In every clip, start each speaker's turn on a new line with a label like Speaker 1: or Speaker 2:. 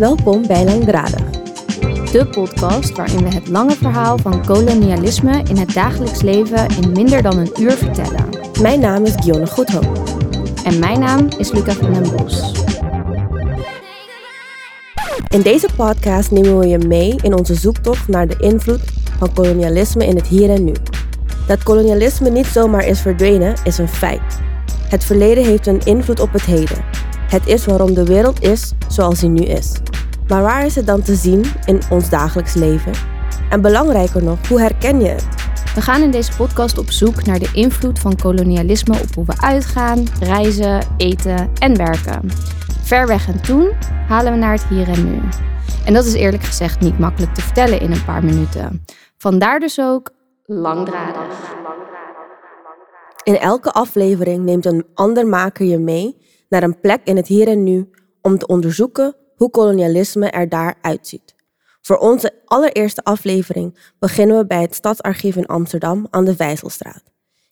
Speaker 1: Welkom bij Langdradig.
Speaker 2: De podcast waarin we het lange verhaal van kolonialisme in het dagelijks leven in minder dan een uur vertellen.
Speaker 1: Mijn naam is Gionne Goedhoop.
Speaker 2: En mijn naam is Luca van den Bos.
Speaker 1: In deze podcast nemen we je mee in onze zoektocht naar de invloed van kolonialisme in het hier en nu. Dat kolonialisme niet zomaar is verdwenen, is een feit. Het verleden heeft een invloed op het heden. Het is waarom de wereld is zoals hij nu is. Maar waar is het dan te zien in ons dagelijks leven? En belangrijker nog, hoe herken je het?
Speaker 2: We gaan in deze podcast op zoek naar de invloed van kolonialisme op hoe we uitgaan, reizen, eten en werken. Ver weg en toen halen we naar het hier en nu. En dat is eerlijk gezegd niet makkelijk te vertellen in een paar minuten. Vandaar dus ook langdradig.
Speaker 1: In elke aflevering neemt een ander maker je mee naar een plek in het hier en nu om te onderzoeken hoe kolonialisme er daar uitziet. Voor onze allereerste aflevering beginnen we bij het Stadsarchief in Amsterdam aan de Vijzelstraat,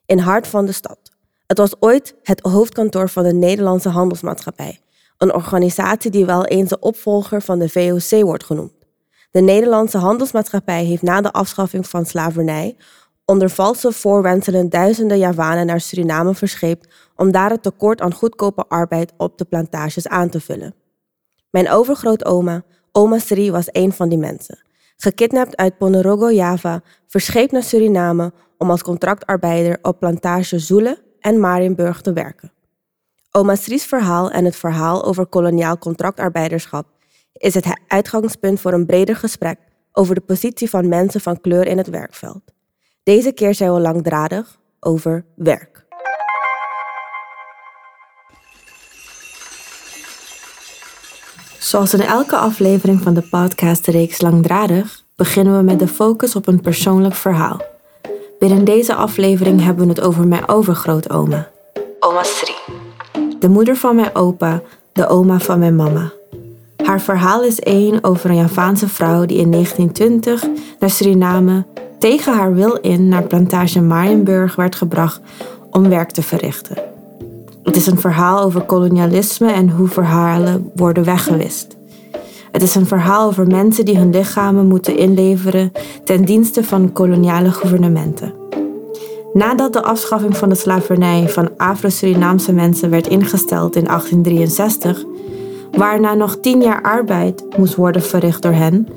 Speaker 1: in hart van de stad. Het was ooit het hoofdkantoor van de Nederlandse Handelsmaatschappij, een organisatie die wel eens de opvolger van de VOC wordt genoemd. De Nederlandse Handelsmaatschappij heeft na de afschaffing van slavernij onder valse voorwenselen duizenden Javanen naar Suriname verscheept om daar het tekort aan goedkope arbeid op de plantages aan te vullen. Mijn overgrootoma, oma Sri, was een van die mensen. Gekidnapt uit Ponorogo, Java, verscheept naar Suriname om als contractarbeider op plantage Zoele en Marienburg te werken. Oma Sri's verhaal en het verhaal over koloniaal contractarbeiderschap is het uitgangspunt voor een breder gesprek over de positie van mensen van kleur in het werkveld. Deze keer zijn we langdradig over werk. Zoals in elke aflevering van de podcastreeks Langdradig beginnen we met de focus op een persoonlijk verhaal. Binnen deze aflevering hebben we het over mijn overgrootoma. Oma Sri. De moeder van mijn opa, de oma van mijn mama. Haar verhaal is één over een Javaanse vrouw die in 1920 naar Suriname tegen haar wil in naar plantage Marienburg werd gebracht om werk te verrichten. Het is een verhaal over kolonialisme en hoe verhalen worden weggewist. Het is een verhaal over mensen die hun lichamen moeten inleveren ten dienste van koloniale gouvernementen. Nadat de afschaffing van de slavernij van Afro-Surinaamse mensen werd ingesteld in 1863, waarna nog tien jaar arbeid moest worden verricht door hen,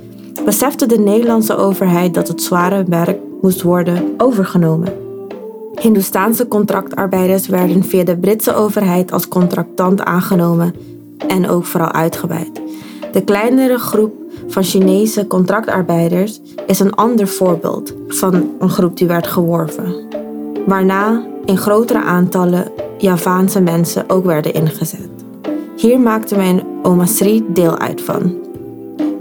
Speaker 1: besefte de Nederlandse overheid dat het zware werk moest worden overgenomen. Hindoestaanse contractarbeiders werden via de Britse overheid als contractant aangenomen en ook vooral uitgebuit. De kleinere groep van Chinese contractarbeiders is een ander voorbeeld van een groep die werd geworven. Waarna in grotere aantallen Javaanse mensen ook werden ingezet. Hier maakte mijn oma Sri deel uit van.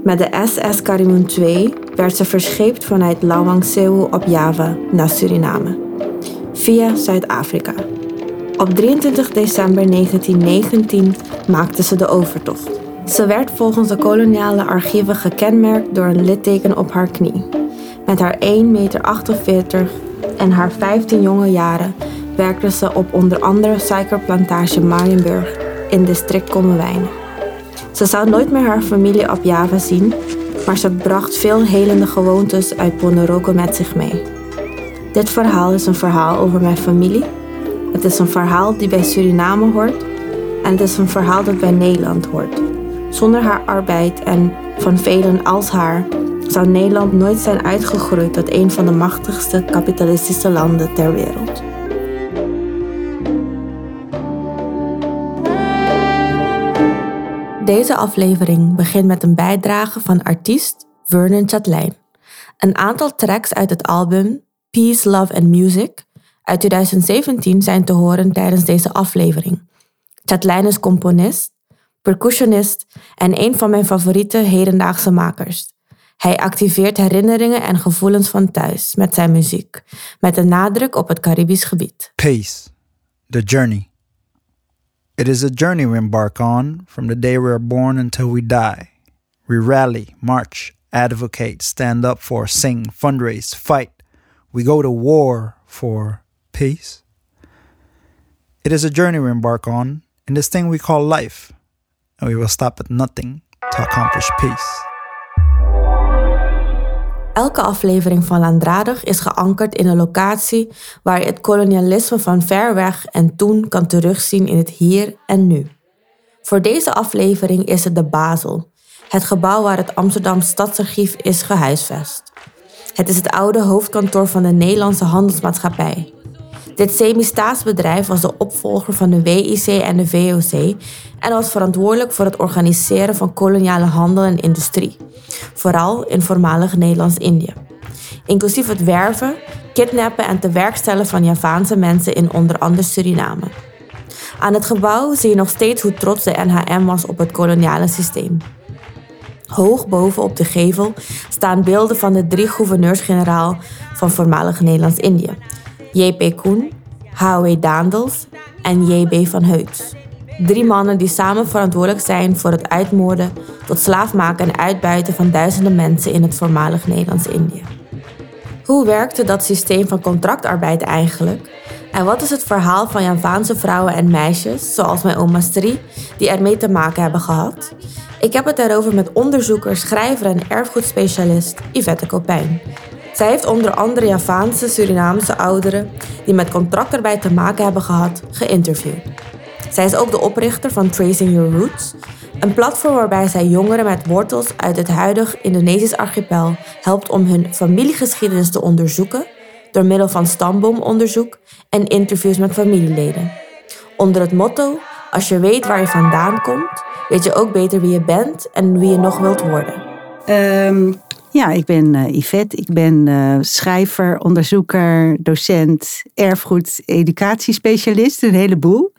Speaker 1: Met de SS Karimun 2 werd ze verscheept vanuit Lawang Sewu op Java naar Suriname, via Zuid-Afrika. Op 23 december 1919 maakte ze de overtocht. Ze werd volgens de koloniale archieven gekenmerkt door een litteken op haar knie. Met haar 1,48 meter en haar 15 jonge jaren werkte ze op onder andere suikerplantage Marienburg in district Kommerwijnen. Ze zou nooit meer haar familie op Java zien, maar ze bracht veel helende gewoontes uit Ponorogo met zich mee. Dit verhaal is een verhaal over mijn familie. Het is een verhaal die bij Suriname hoort en het is een verhaal dat bij Nederland hoort. Zonder haar arbeid en van velen als haar zou Nederland nooit zijn uitgegroeid tot een van de machtigste kapitalistische landen ter wereld. Deze aflevering begint met een bijdrage van artiest Vernon Chatelain. Een aantal tracks uit het album Peace, Love and Music uit 2017 zijn te horen tijdens deze aflevering. Chatelain is componist, percussionist en een van mijn favoriete hedendaagse makers. Hij activeert herinneringen en gevoelens van thuis met zijn muziek, met een nadruk op het Caribisch gebied.
Speaker 3: Pace, the journey. It is a journey we embark on from the day we are born until we die. We rally, march, advocate, stand up for, sing, fundraise, fight. We go to war for peace. It is a journey we embark on in this thing we call life, and we will stop at nothing to accomplish peace.
Speaker 1: Elke aflevering van Landradig is geankerd in een locatie waar je het kolonialisme van ver weg en toen kan terugzien in het hier en nu. Voor deze aflevering is het de Basel, het gebouw waar het Amsterdam Stadsarchief is gehuisvest. Het is het oude hoofdkantoor van de Nederlandse Handelsmaatschappij. Dit semi-staatsbedrijf was de opvolger van de WIC en de VOC en was verantwoordelijk voor het organiseren van koloniale handel en industrie, vooral in voormalig Nederlands-Indië. Inclusief het werven, kidnappen en te werkstellen van Javaanse mensen in onder andere Suriname. Aan het gebouw zie je nog steeds hoe trots de NHM was op het koloniale systeem. Hoog boven op de gevel staan beelden van de drie gouverneurs-generaal van voormalig Nederlands-Indië. J.P. Koen, H.W. Daandels en J.B. van Heuts. Drie mannen die samen verantwoordelijk zijn voor het uitmoorden, tot slaafmaken en uitbuiten van duizenden mensen in het voormalig Nederlands-Indië. Hoe werkte dat systeem van contractarbeid eigenlijk? En wat is het verhaal van Javaanse vrouwen en meisjes, zoals mijn oma Stri, die ermee te maken hebben gehad? Ik heb het daarover met onderzoeker, schrijver en erfgoedspecialist Yvette Kopijn. Zij heeft onder andere Javaanse Surinaamse ouderen die met contractarbeid te maken hebben gehad, geïnterviewd. Zij is ook de oprichter van Tracing Your Roots, een platform waarbij zij jongeren met wortels uit het huidige Indonesisch archipel helpt om hun familiegeschiedenis te onderzoeken door middel van stamboomonderzoek en interviews met familieleden. Onder het motto: Als je weet waar je vandaan komt, weet je ook beter wie je bent en wie je nog wilt worden.
Speaker 4: Um, ja, ik ben uh, Yvette. Ik ben uh, schrijver, onderzoeker, docent, erfgoed, educatiespecialist, een heleboel.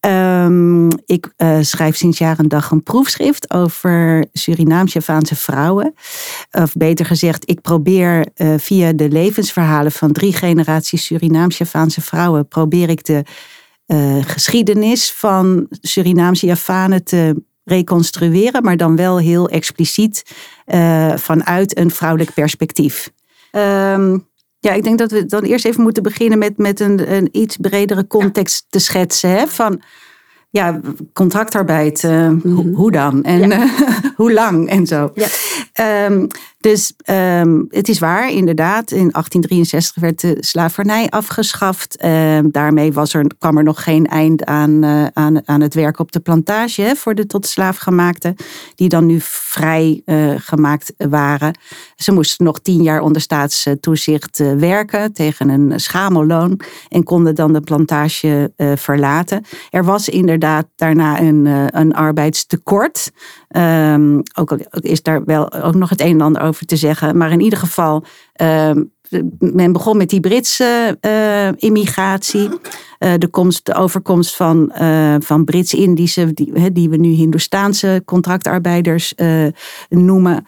Speaker 4: Um, ik uh, schrijf sinds jaar en dag een proefschrift over Surinaams-Javaanse vrouwen. Of beter gezegd, ik probeer via de levensverhalen van drie generaties Surinaams-Javaanse vrouwen, probeer ik de uh, geschiedenis van Surinaamse Javanen te reconstrueren, maar dan wel heel expliciet vanuit een vrouwelijk perspectief. Um, ja, ik denk dat we dan eerst even moeten beginnen met, met een, een iets bredere context te schetsen. Hè? Van ja, contractarbeid, uh, mm-hmm. hoe dan? En ja. hoe lang en zo. Ja. Um, dus um, het is waar, inderdaad. In 1863 werd de slavernij afgeschaft. Um, daarmee was er, kwam er nog geen eind aan, uh, aan, aan het werk op de plantage voor de tot slaafgemaakten, die dan nu vrij uh, gemaakt waren. Ze moesten nog tien jaar onder staatstoezicht uh, werken tegen een schamelloon en konden dan de plantage verlaten. Er was inderdaad daarna een, een arbeidstekort. Um, ook is daar wel ook nog het een en ander over te zeggen. Maar in ieder geval, uh, men begon met die Britse uh, immigratie. Uh, de, komst, de overkomst van, uh, van Brits-Indische, die, die we nu Hindoestaanse contractarbeiders noemen.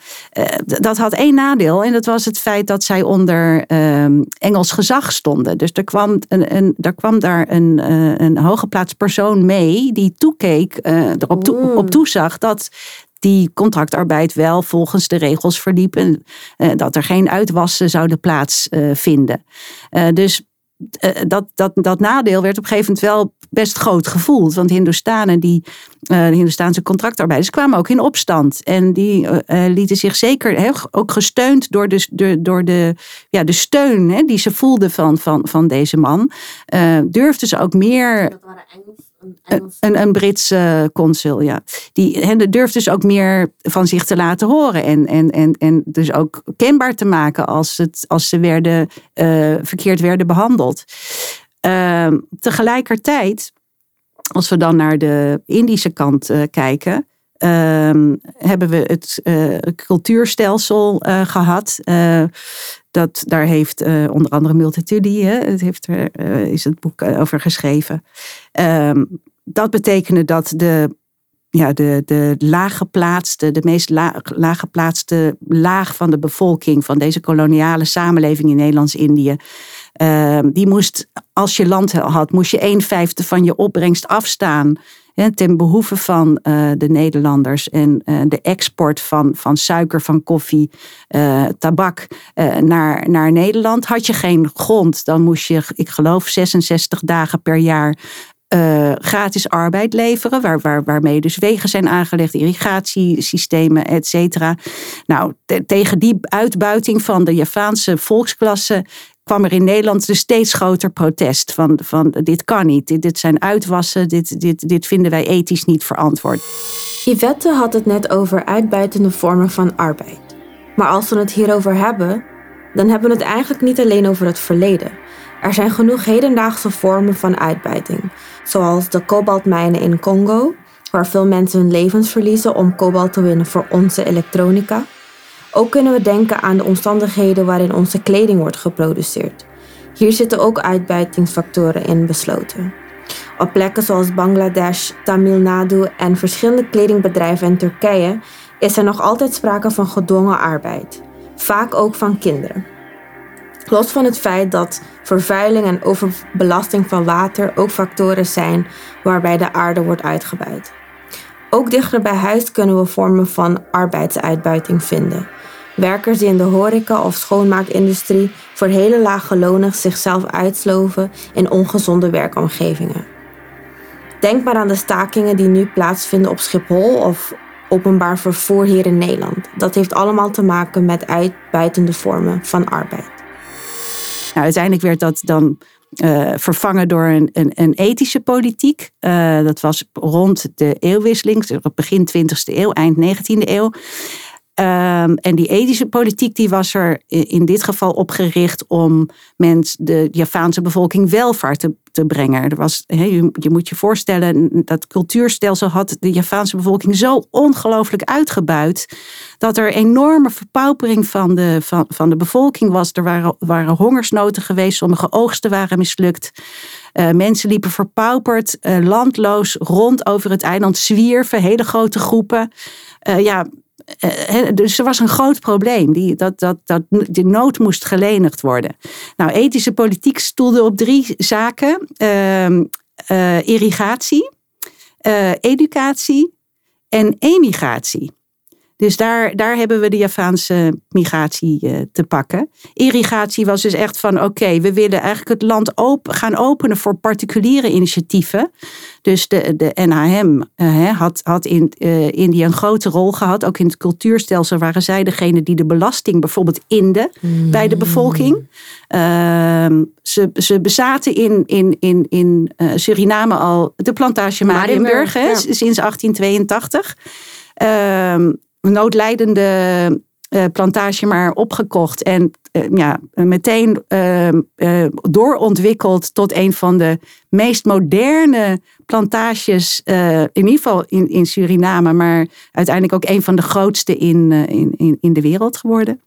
Speaker 4: dat had één nadeel en dat was het feit dat zij onder ehm, Engels gezag stonden. Dus er kwam, een, een, er kwam daar een, een hooggeplaatst persoon mee die toekeek, erop toe, op toezag dat die contractarbeid wel volgens de regels verliep en uh, dat er geen uitwassen zouden plaatsvinden. Uh, dus uh, dat, dat, dat nadeel werd op een gegeven moment wel best groot gevoeld. Want Hindoestanen, die, de Hindoestaanse contractarbeiders, kwamen ook in opstand. En die lieten zich zeker, ook gesteund door de, de, door de, ja, de steun die ze voelden van, van, van deze man, durfden ze ook meer. Dat waren een, een, Britse consul, ja. Die he, durft dus ook meer van zich te laten horen. En, en, en, en dus ook kenbaar te maken als, het, als ze werden, uh, verkeerd werden behandeld. Uh, tegelijkertijd, als we dan naar de Indische kant uh, kijken. Uh, hebben we het cultuurstelsel gehad. Dat, daar heeft onder andere Multatuli, het heeft er, is het boek over geschreven. Ehm, dat betekende dat de, ja, de, de laaggeplaatste, de meest la, laaggeplaatste laag van de bevolking van deze koloniale samenleving in Nederlands-Indië. Ehm, die moest, als je land had, moest je een vijfde van je opbrengst afstaan ten behoeve van uh, de Nederlanders en uh, de export van, van suiker, van koffie, uh, tabak naar, naar Nederland. Had je geen grond, dan moest je, ik geloof, 66 dagen per jaar gratis arbeid leveren, waar, waar, waarmee dus wegen zijn aangelegd, irrigatiesystemen, et cetera. Nou, tegen die uitbuiting van de Javaanse volksklasse kwam er in Nederland een steeds groter protest van, van dit kan niet, dit, dit zijn uitwassen, dit, dit, dit vinden wij ethisch niet verantwoord.
Speaker 1: Yvette had het net over uitbuitende vormen van arbeid. Maar als we het hierover hebben, dan hebben we het eigenlijk niet alleen over het verleden. Er zijn genoeg hedendaagse vormen van uitbuiting, zoals de kobaltmijnen in Congo, waar veel mensen hun levens verliezen om kobalt te winnen voor onze elektronica. Ook kunnen we denken aan de omstandigheden waarin onze kleding wordt geproduceerd. Hier zitten ook uitbuitingsfactoren in besloten. Op plekken zoals Bangladesh, Tamil Nadu en verschillende kledingbedrijven in Turkije is er nog altijd sprake van gedwongen arbeid, vaak ook van kinderen. Los van het feit dat vervuiling en overbelasting van water ook factoren zijn waarbij de aarde wordt uitgebuit. Ook dichter bij huis kunnen we vormen van arbeidsuitbuiting vinden. Werkers die in de horeca of schoonmaakindustrie voor hele lage lonen zichzelf uitsloven in ongezonde werkomgevingen. Denk maar aan de stakingen die nu plaatsvinden op Schiphol of openbaar vervoer hier in Nederland. Dat heeft allemaal te maken met uitbuitende vormen van arbeid.
Speaker 4: Nou, uiteindelijk werd dat dan uh, vervangen door een, een, een ethische politiek. Uh, dat was rond de eeuwwisseling, begin 20e eeuw, eind 19e eeuw. Um, en die ethische politiek die was er in dit geval opgericht om mens, de Javaanse bevolking welvaart te, te brengen. Er was, he, je, moet je voorstellen, dat cultuurstelsel had de Javaanse bevolking zo ongelooflijk uitgebuit. Dat er enorme verpaupering van de, van, van de bevolking was. Er waren, waren hongersnoten geweest, sommige oogsten waren mislukt. Uh, mensen liepen verpauperd, uh, landloos rond over het eiland, zwierven, hele grote groepen. Uh, ja, eh, dus er was een groot probleem. Die, dat, dat, dat, de nood moest gelenigd worden. Nou, ethische politiek stoelde op drie zaken: uh, uh, irrigatie, educatie en emigratie. Dus daar, daar hebben we de Javaanse migratie uh, te pakken. Irrigatie was dus echt van oké, we willen eigenlijk het land open, gaan openen voor particuliere initiatieven. Dus de, de NHM uh, eh, had, had in uh, Indië een grote rol gehad. Ook in het cultuurstelsel waren zij degene die de belasting bijvoorbeeld inden mm. bij de bevolking. Ehm, ze, ze bezaten in, in, in, in Suriname al de plantage Marienburg, Marienburg ja. sinds 1882. Uh, noodlijdende uh, plantage maar opgekocht en uh, ja, meteen uh, doorontwikkeld tot een van de meest moderne plantages, in ieder geval in, in Suriname, maar uiteindelijk ook een van de grootste in, in, in de wereld geworden.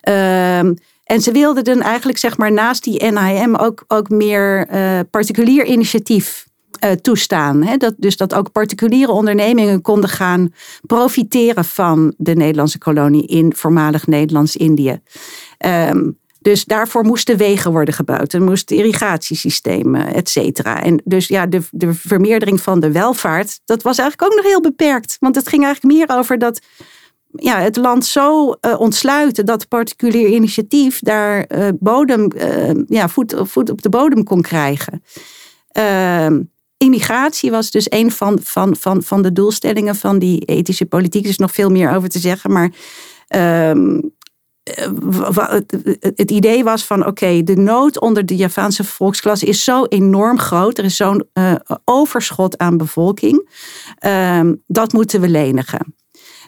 Speaker 4: Ehm, en ze wilden dan eigenlijk zeg maar naast die NIM ook, ook meer particulier initiatief uh, toestaan. Hè? Dat, dus dat ook particuliere ondernemingen konden gaan profiteren van de Nederlandse kolonie in voormalig Nederlands-Indië. Um, dus daarvoor moesten wegen worden gebouwd. Er moesten irrigatiesystemen, et cetera. En dus ja, de, de vermeerdering van de welvaart, dat was eigenlijk ook nog heel beperkt. Want het ging eigenlijk meer over dat ja, het land zo uh, ontsluiten dat particulier initiatief daar uh, bodem, ja, voet, voet op de bodem kon krijgen. Immigratie was dus een van, van, van, van de doelstellingen van die ethische politiek. Er is nog veel meer over te zeggen, maar um, het idee was van oké, de nood onder de Javaanse volksklasse is zo enorm groot. Er is zo'n uh, overschot aan bevolking. Uh, dat moeten we lenigen.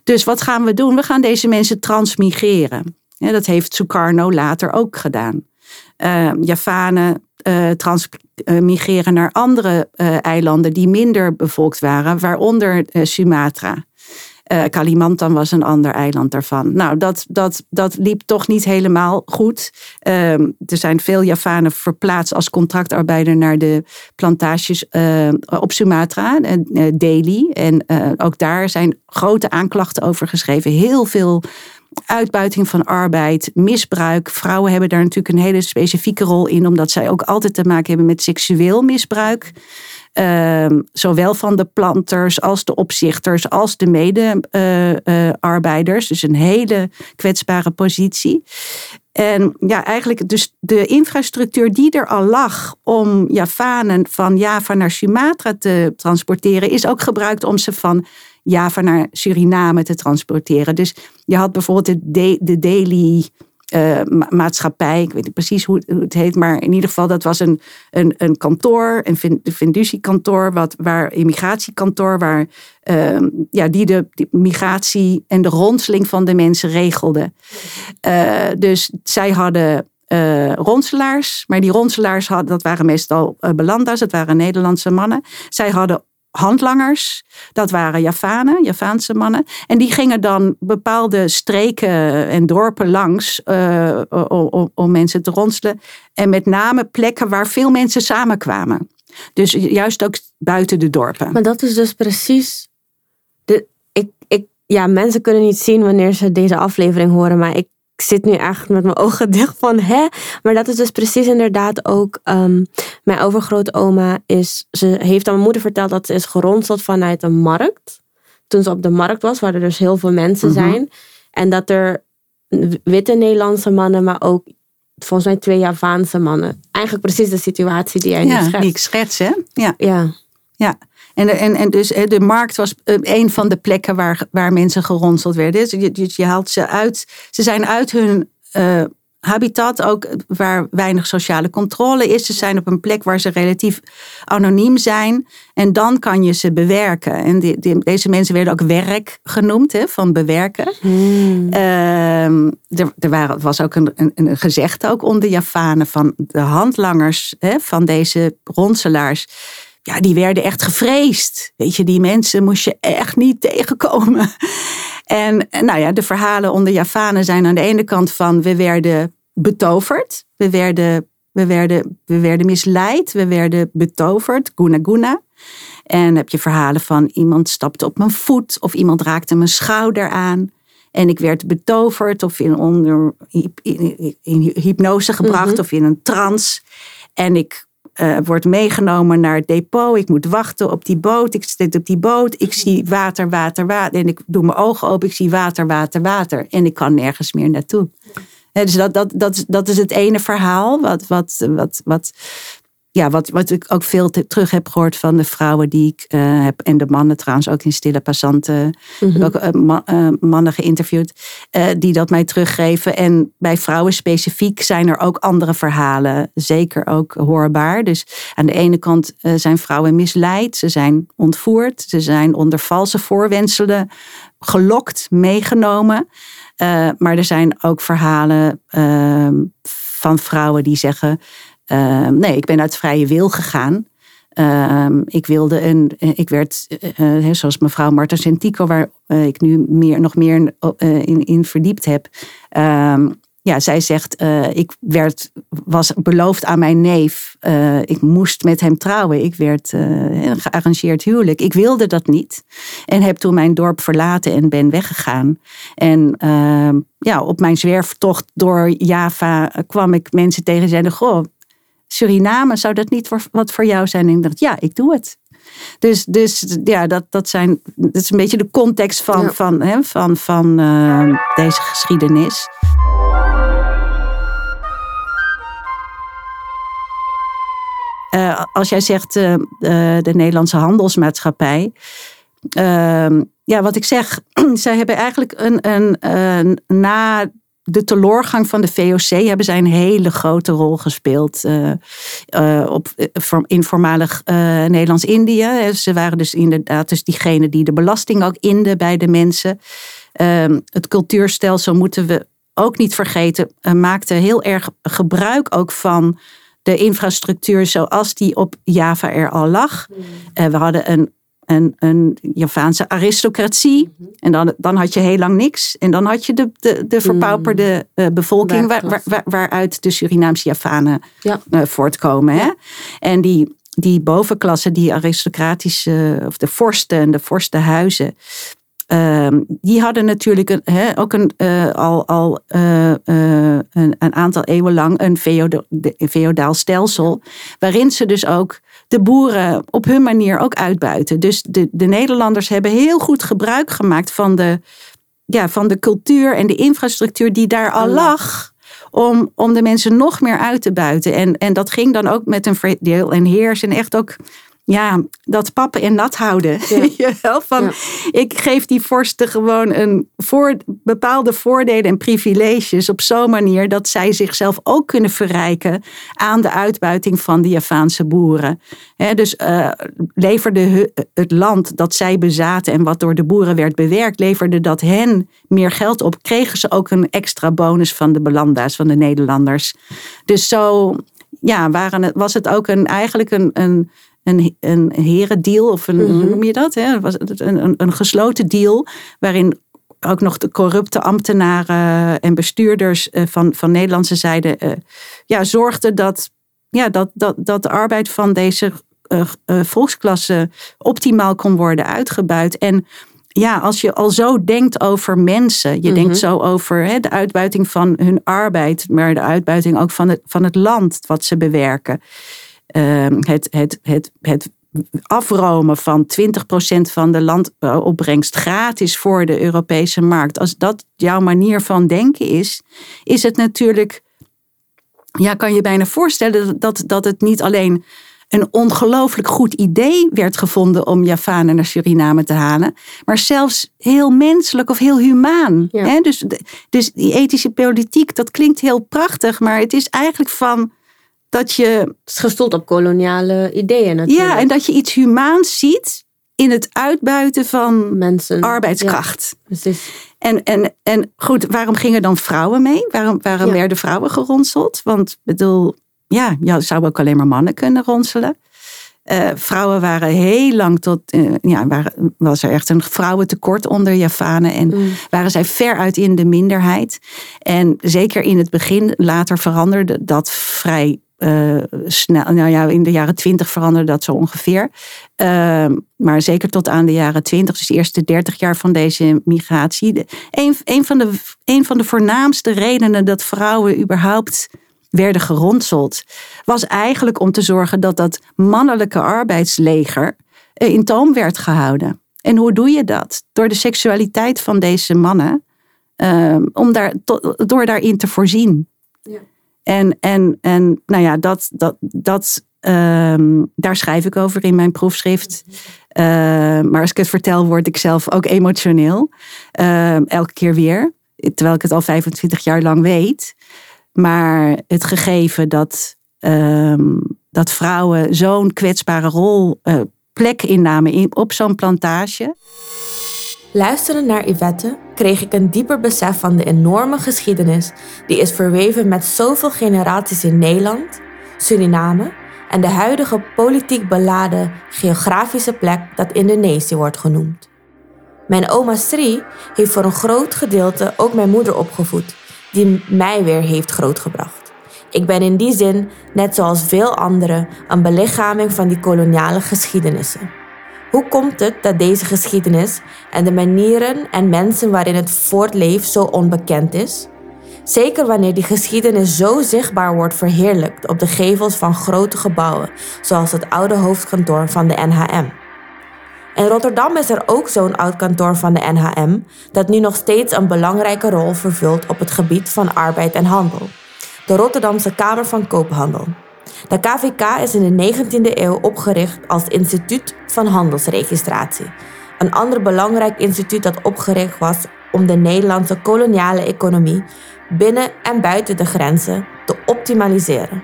Speaker 4: Dus wat gaan we doen? We gaan deze mensen transmigreren. Ja, dat heeft Sukarno later ook gedaan. Uh, uh, transmigreren naar andere uh, eilanden die minder bevolkt waren, waaronder uh, Sumatra. Kalimantan was een ander eiland daarvan. Nou, dat, dat, dat liep toch niet helemaal goed. Ehm, er zijn veel Javanen verplaatst als contractarbeider naar de plantages op Sumatra, Delhi. En ook daar zijn grote aanklachten over geschreven. Heel veel uitbuiting van arbeid, misbruik. Vrouwen hebben daar natuurlijk een hele specifieke rol in, omdat zij ook altijd te maken hebben met seksueel misbruik. Uh, zowel van de planters als de opzichters als de medearbeiders. Uh, uh, dus een hele kwetsbare positie. En ja, eigenlijk dus de infrastructuur die er al lag om Javanen van Java naar Sumatra te transporteren, is ook gebruikt om ze van Java naar Suriname te transporteren. Dus je had bijvoorbeeld de, de Daily uh, maatschappij. Ik weet niet precies hoe, het heet, maar in ieder geval, dat was een, een, een kantoor, een Vendusiekantoor, wat, waar immigratiekantoor, waar uh, ja, die de migratie en de ronseling van de mensen regelde. Uh, dus zij hadden uh, ronselaars. Maar die ronselaars hadden, dat waren meestal uh, Belanda's, dat waren Nederlandse mannen. Zij hadden handlangers. Dat waren Javanen, Javaanse mannen. En die gingen dan bepaalde streken en dorpen langs uh, om, mensen te ronselen. En met name plekken waar veel mensen samenkwamen. Dus juist ook buiten de dorpen.
Speaker 5: Maar dat is dus precies. De, ik, ik, ja, mensen kunnen niet zien wanneer ze deze aflevering horen, maar ik ik zit nu echt met mijn ogen dicht van hè. Maar dat is dus precies inderdaad ook. Um, mijn overgrootoma is. Ze heeft aan mijn moeder verteld dat ze is geronseld vanuit een markt. Toen ze op de markt was, waar er dus heel veel mensen mhm. zijn. En dat er witte Nederlandse mannen, maar ook volgens mij twee Javaanse mannen. Eigenlijk precies de situatie die jij
Speaker 4: ja,
Speaker 5: nu schetst.
Speaker 4: die ik schets, hè? Ja.
Speaker 5: ja.
Speaker 4: Ja, en, en, en dus de markt was eh, een van de plekken waar, waar mensen geronseld werden. Dus je, je haalt ze uit. Ze zijn uit hun uh, habitat, ook waar weinig sociale controle is. Ze zijn op een plek waar ze relatief anoniem zijn. En dan kan je ze bewerken. En die, deze mensen werden ook werk genoemd, hè, van bewerken. Hmm. Uh, er, er waren, was ook een, een, een gezegde ook onder Javanen van de handlangers hè, van deze ronselaars ja, die werden echt gevreesd. Weet je, die mensen moest je echt niet tegenkomen. En nou ja, de verhalen onder Javanen zijn aan de ene kant van we werden betoverd. We werden, we werden, we werden misleid. We werden betoverd. Guna guna. En heb je verhalen van iemand stapte op mijn voet of iemand raakte mijn schouder aan. En ik werd betoverd of in, onder, in, in hypnose gebracht mhm. of in een trance. En ik uh, wordt meegenomen naar het depot. Ik moet wachten op die boot. Ik zit op die boot. Ik zie water, water, water. En ik doe mijn ogen open. Ik zie water, water, water. En ik kan nergens meer naartoe. dus dat, dat, dat, dat is het ene verhaal wat, wat, wat, wat, ja, wat, wat ik ook veel terug heb gehoord van de vrouwen die ik uh, heb. En de mannen trouwens ook in Stille Passanten. Mm ook uh, mannen geïnterviewd. die dat mij teruggeven. En bij vrouwen specifiek zijn er ook andere verhalen. Zeker ook hoorbaar. Dus aan de ene kant zijn vrouwen misleid. Ze zijn ontvoerd. Ze zijn onder valse voorwenselen gelokt, meegenomen. maar er zijn ook verhalen ehm, van vrouwen die zeggen Ehm, nee, ik ben uit vrije wil gegaan. Ehm, ik wilde een, ik werd, uh, zoals mevrouw Marta Sentico, waar ik nu meer, nog meer in, in verdiept heb. Ehm, ja, zij zegt, ik werd, was beloofd aan mijn neef. ik moest met hem trouwen. Ik werd gearrangeerd huwelijk. Ik wilde dat niet. En heb toen mijn dorp verlaten en ben weggegaan. En ja, op mijn zwerftocht door Java kwam ik mensen tegen die zeiden, goh, Suriname, zou dat niet wat voor jou zijn? En ik dacht, ja, ik doe het. Dus, dus ja, dat, dat, zijn, dat is een beetje de context van, van, hè, van, van uh, deze geschiedenis. Uh, als jij zegt uh, de Nederlandse handelsmaatschappij. Ehm, ja, wat ik zeg, zij hebben eigenlijk een, een, na de teleurgang van de VOC hebben zij een hele grote rol gespeeld uh, uh, op, uh, in voormalig Nederlands-Indië. Ze waren dus inderdaad dus diegene die de belasting ook inde bij de mensen. Ehm, het cultuurstelsel moeten we ook niet vergeten, maakte heel erg gebruik ook van de infrastructuur zoals die op Java er al lag. Hmm. we hadden een een, een Javaanse aristocratie. Mhm. En dan, dan had je heel lang niks. En dan had je de, de, de verpauperde uh, bevolking waar, waar, waaruit de Surinaamse Javanen ja. uh, voortkomen. Hè? En die, die bovenklasse, die aristocratische, of de vorsten en de vorstenhuizen. Ehm, die hadden natuurlijk een, ook een, uh, al, al uh, een, een, aantal eeuwen lang een feodaal stelsel. Waarin ze dus ook de boeren op hun manier ook uitbuiten. Dus de, de Nederlanders hebben heel goed gebruik gemaakt van de, ja, van de cultuur en de infrastructuur die daar al lag om, om de mensen nog meer uit te buiten. En, en dat ging dan ook met een verdeel en heers en echt ook ja, dat pappen en nat houden. Ja. Van, Ik geef die vorsten gewoon een voor, bepaalde voordelen en privileges op zo'n manier dat zij zichzelf ook kunnen verrijken aan de uitbuiting van de Javaanse boeren. dus uh, leverde het land dat zij bezaten en wat door de boeren werd bewerkt, leverde dat hen meer geld op, kregen ze ook een extra bonus van de belanda's, van de Nederlanders. Dus zo ja, waren het, was het ook een, eigenlijk een, een een, een herendeal, of een, hoe mhm. noem je dat? Hè? Was een, een, een gesloten deal waarin ook nog de corrupte ambtenaren en bestuurders eh, van, van Nederlandse zijde uh, ja, zorgden dat, ja, dat, dat, dat de arbeid van deze uh, volksklasse optimaal kon worden uitgebuit. En ja, als je al zo denkt over mensen, je denkt mhm. zo over hè, de uitbuiting van hun arbeid, maar de uitbuiting ook van het, van het land wat ze bewerken. Ehm, het, het, het, het afromen van 20% van de landopbrengst gratis voor de Europese markt. Als dat jouw manier van denken is, is het natuurlijk, ja, kan je bijna voorstellen dat, dat het niet alleen een ongelooflijk goed idee werd gevonden om Javanen naar Suriname te halen, maar zelfs heel menselijk of heel humaan. Dus, dus die ethische politiek, dat klinkt heel prachtig, maar het is eigenlijk van dat je. Het
Speaker 1: is gestoeld op koloniale ideeën natuurlijk.
Speaker 4: Ja, en dat je iets humaans ziet in het uitbuiten van Mensen, arbeidskracht. precies. En, en, en goed, waarom gingen dan vrouwen mee? Waarom, waarom werden vrouwen geronseld? Want bedoel, ja, je zou ook alleen maar mannen kunnen ronselen. Uh, vrouwen waren heel lang tot, uh, ja, waren, was er echt een vrouwentekort onder Javanen en mm. waren zij veruit in de minderheid. En zeker in het begin, later veranderde dat vrij uh, snel, nou ja, in de jaren twintig veranderde dat zo ongeveer. Uh, maar zeker tot aan de jaren twintig, dus de eerste dertig jaar van deze migratie. Een, een, van de, een van de voornaamste redenen dat vrouwen überhaupt werden geronseld, was eigenlijk om te zorgen dat dat mannelijke arbeidsleger uh, in toom werd gehouden. En hoe doe je dat? Door de seksualiteit van deze mannen, uh, om daar, door daarin te voorzien. Ja. En, en, en nou ja, dat, dat, dat, um, daar schrijf ik over in mijn proefschrift. Uh, maar als ik het vertel, word ik zelf ook emotioneel. Uh, elke keer weer. Terwijl ik het al 25 jaar lang weet. Maar het gegeven dat, um, dat vrouwen zo'n kwetsbare rol, uh, plek innamen in, op zo'n plantage.
Speaker 1: Luisterend naar Yvette kreeg ik een dieper besef van de enorme geschiedenis die is verweven met zoveel generaties in Nederland, Suriname en de huidige politiek beladen geografische plek dat Indonesië wordt genoemd. Mijn oma Sri heeft voor een groot gedeelte ook mijn moeder opgevoed, die mij weer heeft grootgebracht. Ik ben in die zin, net zoals veel anderen, een belichaming van die koloniale geschiedenissen. Hoe komt het dat deze geschiedenis en de manieren en mensen waarin het voortleeft zo onbekend is? Zeker wanneer die geschiedenis zo zichtbaar wordt verheerlijkt op de gevels van grote gebouwen, zoals het oude hoofdkantoor van de NHM. In Rotterdam is er ook zo'n oud kantoor van de NHM, dat nu nog steeds een belangrijke rol vervult op het gebied van arbeid en handel. De Rotterdamse Kamer van Koophandel. De KVK is in de 19e eeuw opgericht als Instituut van Handelsregistratie. Een ander belangrijk instituut dat opgericht was om de Nederlandse koloniale economie binnen en buiten de grenzen te optimaliseren.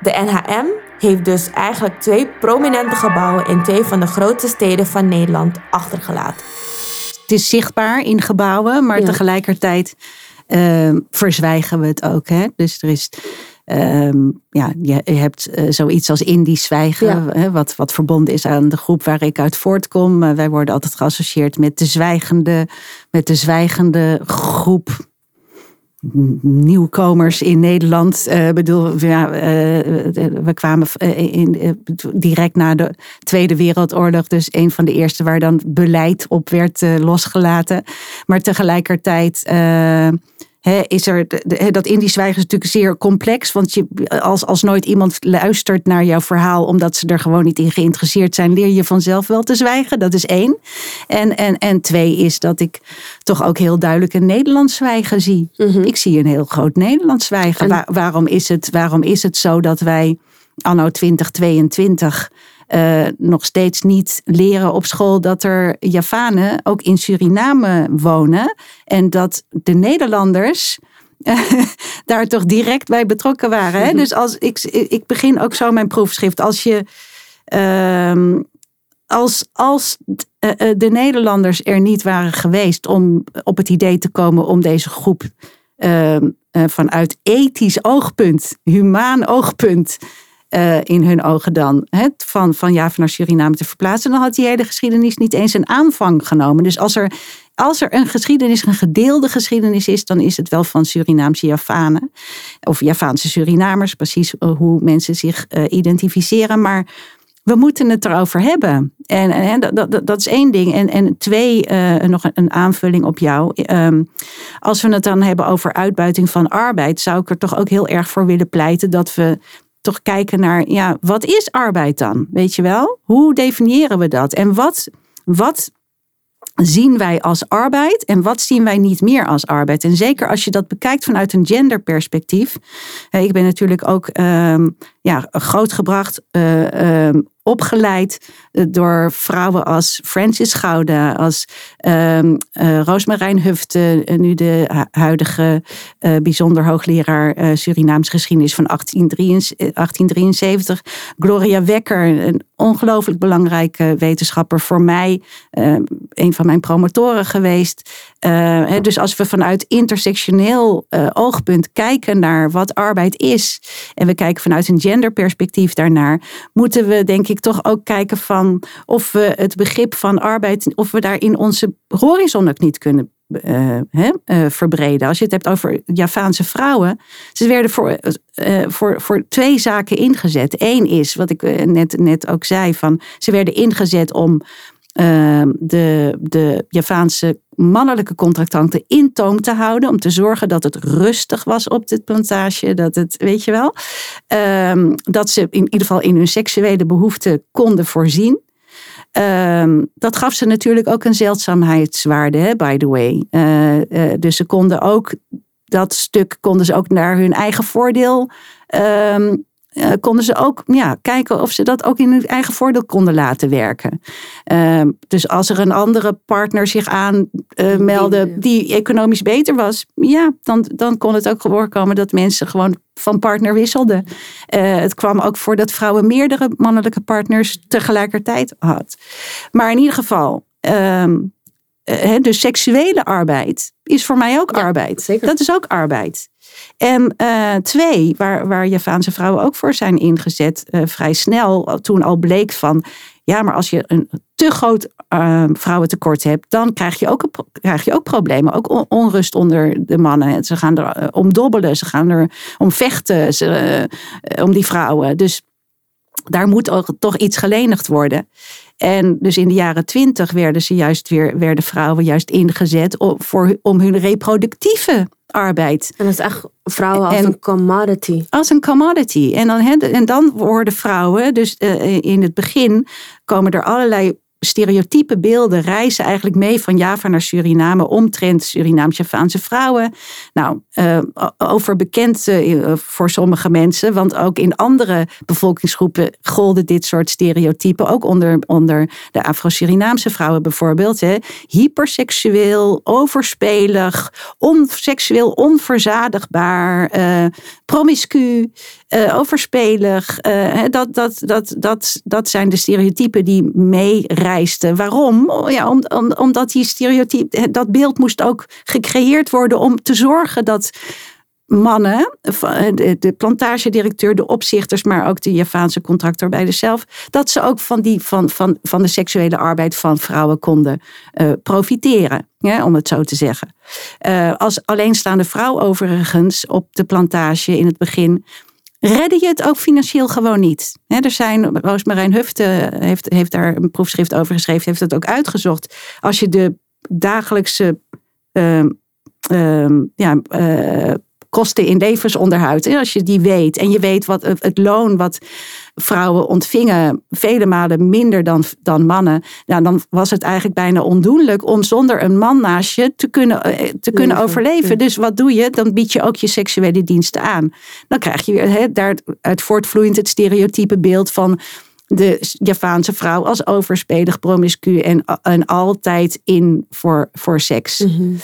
Speaker 1: De NHM heeft dus eigenlijk twee prominente gebouwen in twee van de grootste steden van Nederland achtergelaten.
Speaker 4: Het is zichtbaar in gebouwen, maar tegelijkertijd uh, verzwijgen we het ook. Hè? Dus er is Um, ja, je hebt uh, zoiets als Indisch zwijgen, hè, wat, wat verbonden is aan de groep waar ik uit voortkom. Uh, wij worden altijd geassocieerd met de zwijgende, met de zwijgende groep nieuwkomers in Nederland. Uh, bedoel, ja, we kwamen in, direct na de Tweede Wereldoorlog, dus een van de eerste waar dan beleid op werd losgelaten. Maar tegelijkertijd is er, dat Indisch zwijgen is natuurlijk zeer complex. Want je, als, als nooit iemand luistert naar jouw verhaal omdat ze er gewoon niet in geïnteresseerd zijn, leer je vanzelf wel te zwijgen. Dat is één. En, en, en twee is dat ik toch ook heel duidelijk een Nederlands zwijgen zie.
Speaker 5: Mhm.
Speaker 4: Ik zie een heel groot Nederlands zwijgen. Waar- waarom, is het, waarom is het zo dat wij anno 2022 eh, nog steeds niet leren op school dat er Javanen ook in Suriname wonen. En dat de Nederlanders daar toch direct bij betrokken waren. Hè? Dus als ik, ik begin ook zo mijn proefschrift. Als je. ehm, als, als eh, eh, de Nederlanders er niet waren geweest om op het idee te komen om deze groep ehm, eh, vanuit ethisch oogpunt, humaan oogpunt, eh, in hun ogen dan, hè, van, van Java naar Suriname te verplaatsen, dan had die hele geschiedenis niet eens een aanvang genomen. Dus als er, als er een geschiedenis, een gedeelde geschiedenis is, dan is het wel van Surinaamse Javanen. Of Javaanse Surinamers, precies eh, hoe mensen zich eh, identificeren. Maar we moeten het erover hebben. En, en dat, dat, dat is één ding. En, en twee, nog een, een aanvulling op jou. Ehm, als we het dan hebben over uitbuiting van arbeid, zou ik er toch ook heel erg voor willen pleiten dat we toch kijken naar, ja, wat is arbeid dan? Weet je wel? Hoe definiëren we dat? En wat, wat zien wij als arbeid en wat zien wij niet meer als arbeid? En zeker als je dat bekijkt vanuit een genderperspectief. Ik ben natuurlijk ook ehm, ja, grootgebracht, ehm, opgeleid door vrouwen als Francis Gouda, als ehm eh, Roosmarijn Hufte, eh, nu de hu- huidige eh, bijzonder hoogleraar eh, Surinaams geschiedenis van 1873, eh, 1873. Gloria Wekker, een ongelooflijk belangrijke wetenschapper voor mij, eh, een van mijn promotoren geweest. Eh, dus als we vanuit intersectioneel eh, oogpunt kijken naar wat arbeid is, en we kijken vanuit een genderperspectief daarnaar, moeten we denk ik toch ook kijken van of we het begrip van arbeid, of we daar in onze horizon ook niet kunnen eh, eh, verbreden. Als je het hebt over Javaanse vrouwen, ze werden voor, eh, voor, voor twee zaken ingezet. Eén is, wat ik net, net ook zei, van ze werden ingezet om de, de Javaanse mannelijke contractanten in toom te houden. Om te zorgen dat het rustig was op dit plantage. Dat het, weet je wel, ehm, dat ze in ieder geval in hun seksuele behoeften konden voorzien. Ehm, dat gaf ze natuurlijk ook een zeldzaamheidswaarde, hè, by the way. Eh, eh, dus ze konden ook dat stuk konden ze ook naar hun eigen voordeel. ehm, eh, konden ze ook ja, kijken of ze dat ook in hun eigen voordeel konden laten werken. Ehm, dus als er een andere partner zich aanmeldde die economisch beter was, ja, dan, dan kon het ook voorkomen dat mensen gewoon van partner wisselden. Eh, het kwam ook voor dat vrouwen meerdere mannelijke partners tegelijkertijd had. Maar in ieder geval, ehm, eh, dus seksuele arbeid is voor mij ook arbeid.
Speaker 5: zeker.
Speaker 4: Dat is ook arbeid. En eh, twee, waar, waar Javaanse vrouwen ook voor zijn ingezet, eh, vrij snel, toen al bleek van, ja, maar als je een te groot eh, vrouwentekort hebt, dan krijg je ook, krijg je ook problemen. Ook on- onrust onder de mannen. Ze gaan er eh, om dobbelen, ze gaan er om vechten, ze, eh, om die vrouwen. Dus daar moet toch iets gelenigd worden. En dus in de jaren twintig werden ze juist weer, werden vrouwen juist ingezet om, voor, om hun reproductieve arbeid
Speaker 5: En dat is echt vrouwen als
Speaker 4: En-
Speaker 5: een commodity.
Speaker 4: als een commodity. En dan, en dan worden vrouwen, dus eh, in het begin komen er allerlei stereotype beelden, reizen eigenlijk mee van Java naar Suriname, omtrent Surinaams-Javaanse vrouwen. Nou, eh, over bekend eh, voor sommige mensen, want ook in andere bevolkingsgroepen golden dit soort stereotypen, ook onder, onder de Afro-Surinaamse vrouwen bijvoorbeeld. Hè. Hyperseksueel, overspelig, on, seksueel onverzadigbaar, eh, promiscu, eh, overspelig. eh, dat, dat, dat, dat, dat zijn de stereotypen die meereisden. Waarom? Oh, Ja, om, om, omdat die stereotype, dat beeld moest ook gecreëerd worden om te zorgen dat mannen, de plantagedirecteur, de opzichters, maar ook de Javaanse contractarbeider zelf, dat ze ook van, die, van, van, van de seksuele arbeid van vrouwen konden eh, profiteren, om het zo te zeggen. Eh, als alleenstaande vrouw overigens op de plantage in het begin redde je het ook financieel gewoon niet. Hè, er zijn, Roosmarijn Hufte heeft, heeft daar een proefschrift over geschreven, heeft het ook uitgezocht. Als je de dagelijkse ehm, ja, eh, kosten in levensonderhoud. En als je die weet en je weet wat het loon wat vrouwen ontvingen vele malen minder dan, dan mannen. Nou, dan was het eigenlijk bijna ondoenlijk om zonder een man naast je te kunnen, eh, te kunnen overleven. Dus wat doe je? Dan bied je ook je seksuele diensten aan. Dan krijg je weer daaruit voortvloeiend het stereotype beeld van de Javaanse vrouw als overspelig, promiscu en, en altijd in voor, voor seks. Mhm.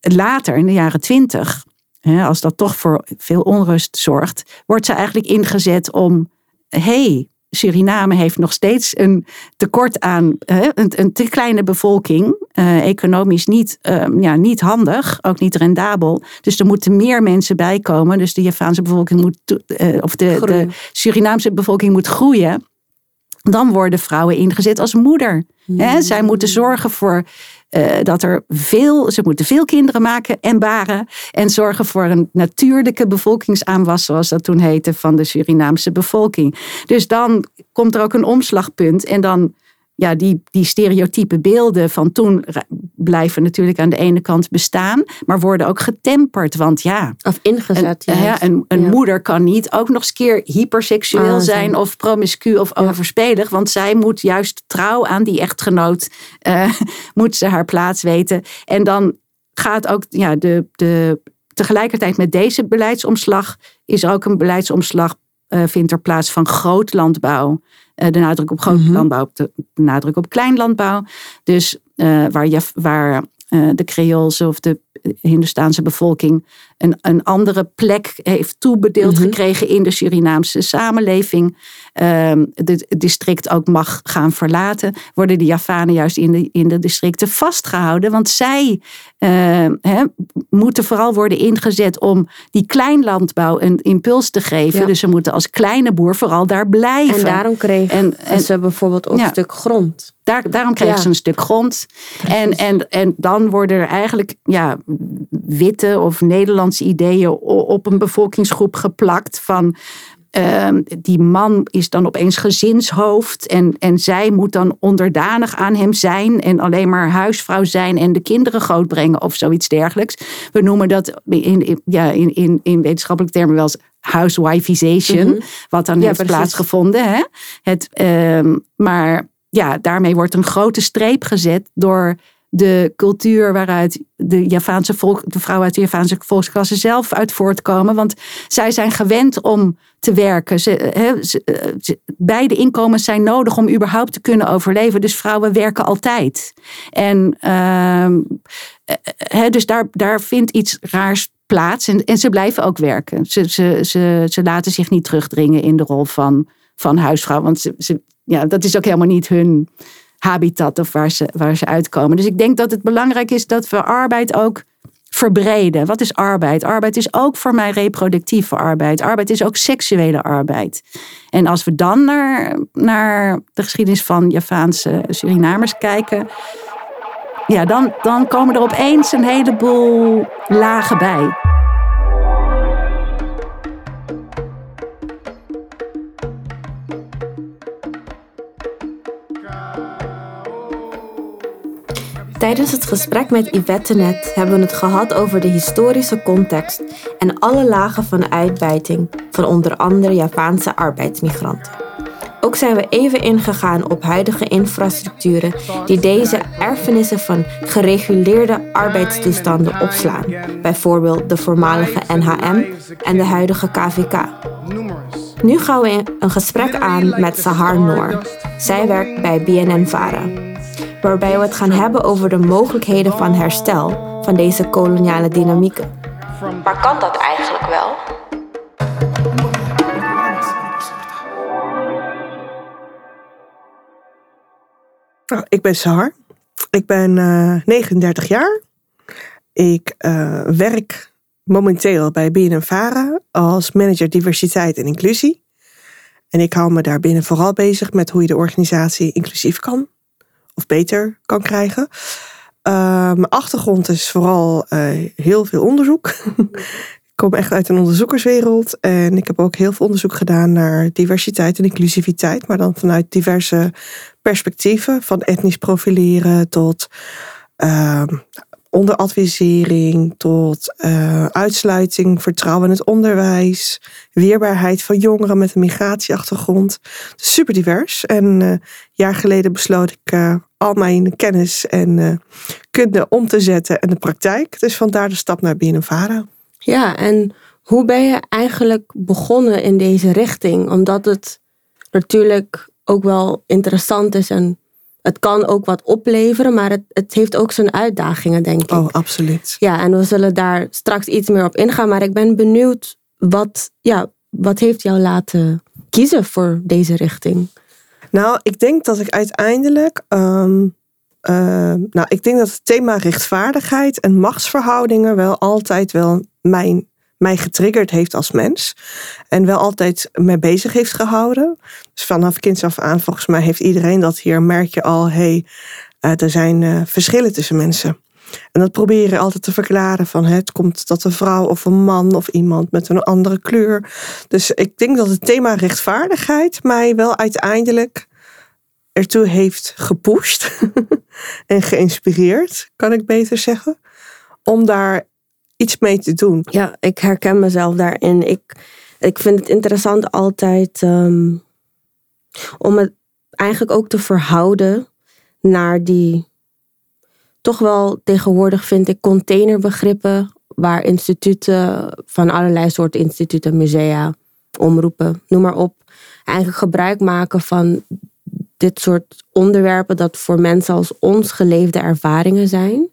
Speaker 4: Later, in de jaren twintig, als dat toch voor veel onrust zorgt, wordt ze eigenlijk ingezet om hey, Suriname heeft nog steeds een tekort aan een, een, te kleine bevolking. Uh, economisch niet, uh, ja, niet handig, ook niet rendabel. Dus er moeten meer mensen bij komen. Dus de Javaanse bevolking moet, uh, of de, de, Surinaamse bevolking moet groeien. Dan worden vrouwen ingezet als moeder. Hmm. zij moeten zorgen voor uh, dat er veel, ze moeten veel kinderen maken en baren. En zorgen voor een natuurlijke bevolkingsaanwas, zoals dat toen heette, van de Surinaamse bevolking. Dus dan komt er ook een omslagpunt. En dan ja, die, die stereotype beelden van toen blijven natuurlijk aan de ene kant bestaan, maar worden ook getemperd. Want ja.
Speaker 2: Of ingezet.
Speaker 4: Een, ja, een, een moeder kan niet ook nog eens keer hyperseksueel ah, zijn of promiscu of overspelig, want zij moet juist trouw aan die echtgenoot, uh, moet ze haar plaats weten. En dan gaat ook ja, de, de, tegelijkertijd met deze beleidsomslag is ook een beleidsomslag uh, vindt er plaats van grootlandbouw. Uh, de nadruk op grootlandbouw, mhm. de nadruk op kleinlandbouw. Dus uh, waar, je, waar de Creoolse of de Hindustaanse bevolking een, een andere plek heeft toebedeeld mhm. gekregen in de Surinaamse samenleving. Ehm, het district ook mag gaan verlaten, worden de Javanen juist in de, in de districten vastgehouden. Want zij uh, moeten vooral worden ingezet om die kleinlandbouw een impuls te geven. Dus ze moeten als kleine boer vooral daar blijven.
Speaker 2: En daarom kregen en, ze bijvoorbeeld ook een stuk grond.
Speaker 4: Daar, daarom kregen ze een stuk grond. En, en, en dan worden er eigenlijk ja, witte of Nederlandse ideeën op een bevolkingsgroep geplakt van Ehm, die man is dan opeens gezinshoofd en, en zij moet dan onderdanig aan hem zijn en alleen maar huisvrouw zijn en de kinderen grootbrengen of zoiets dergelijks. We noemen dat in, ja, in, in, in wetenschappelijke termen wel eens housewifization, mhm. wat dan heeft plaatsgevonden. Hè? Het, ehm, maar ja, daarmee wordt een grote streep gezet door de cultuur waaruit de, Javaanse volk, de vrouwen uit de Javaanse volksklasse zelf uit voortkomen. Want zij zijn gewend om te werken. Ze, he, beide inkomens zijn nodig om überhaupt te kunnen overleven. Dus vrouwen werken altijd. En uh, dus daar, daar vindt iets raars plaats. En, en ze blijven ook werken. Ze, ze, ze, ze laten zich niet terugdringen in de rol van, van huisvrouw. Want ze, ze, ja, dat is ook helemaal niet hun habitat of waar ze, waar ze uitkomen. Dus ik denk dat het belangrijk is dat we arbeid ook verbreden. Wat is arbeid? Arbeid is ook voor mij reproductieve arbeid. Arbeid is ook seksuele arbeid. En als we dan naar, naar de geschiedenis van Javaanse Surinamers kijken, ja, dan, dan komen er opeens een heleboel lagen bij.
Speaker 5: Tijdens het gesprek met Yvette net hebben we het gehad over de historische context en alle lagen van uitbuiting van onder andere Javaanse arbeidsmigranten. Ook zijn we even ingegaan op huidige infrastructuren die deze erfenissen van gereguleerde arbeidstoestanden opslaan, bijvoorbeeld de voormalige NHM en de huidige KVK. Nu gaan we een gesprek aan met Sahar Noor. Zij werkt bij BNN Vara waarbij we het gaan hebben over de mogelijkheden van herstel van deze koloniale dynamieken. Maar kan dat eigenlijk wel?
Speaker 6: Nou, ik ben Sahar. Ik ben 39 eh, jaar. Ik uh, werk momenteel bij BNNVARA als manager diversiteit en inclusie. En ik hou me daar binnen vooral bezig met hoe je de organisatie inclusief kan of beter kan krijgen. Uh, mijn achtergrond is vooral uh, heel veel onderzoek. ik kom echt uit een onderzoekerswereld en ik heb ook heel veel onderzoek gedaan naar diversiteit en inclusiviteit, maar dan vanuit diverse perspectieven, van etnisch profileren tot uh, onderadvisering tot uh, uitsluiting, vertrouwen in het onderwijs, weerbaarheid van jongeren met een migratieachtergrond. Super divers. En een jaar geleden besloot ik al mijn kennis en kunde om te zetten in de praktijk. Dus vandaar de stap naar BNNVARA.
Speaker 5: Ja, en hoe ben je eigenlijk begonnen in deze richting? Omdat het natuurlijk ook wel interessant is en het kan ook wat opleveren, maar het, het heeft ook zijn uitdagingen, denk ik.
Speaker 6: Oh, absoluut.
Speaker 5: Ja, en we zullen daar straks iets meer op ingaan. Maar ik ben benieuwd, wat, ja, wat heeft jou laten kiezen voor deze richting?
Speaker 6: Nou, ik denk dat ik uiteindelijk. Ehm, ehm, nou, ik denk dat het thema rechtvaardigheid en machtsverhoudingen wel altijd wel mijn mij getriggerd heeft als mens. En wel altijd mee bezig heeft gehouden. Dus vanaf kinds af aan, volgens mij heeft iedereen dat hier. Merk je al, hey, uh, er zijn uh, verschillen tussen mensen. En dat probeer je altijd te verklaren van het komt dat een vrouw of een man of iemand met een andere kleur. Dus ik denk dat het thema rechtvaardigheid mij wel uiteindelijk ertoe heeft gepusht en geïnspireerd, kan ik beter zeggen. Om daar iets mee te doen.
Speaker 5: Ja, ik herken mezelf daarin. Ik, ik vind het interessant altijd um, om het eigenlijk ook te verhouden naar die toch wel tegenwoordig vind ik containerbegrippen waar instituten van allerlei soorten instituten, musea, omroepen, noem maar op, eigenlijk gebruik maken van dit soort onderwerpen dat voor mensen als ons geleefde ervaringen zijn.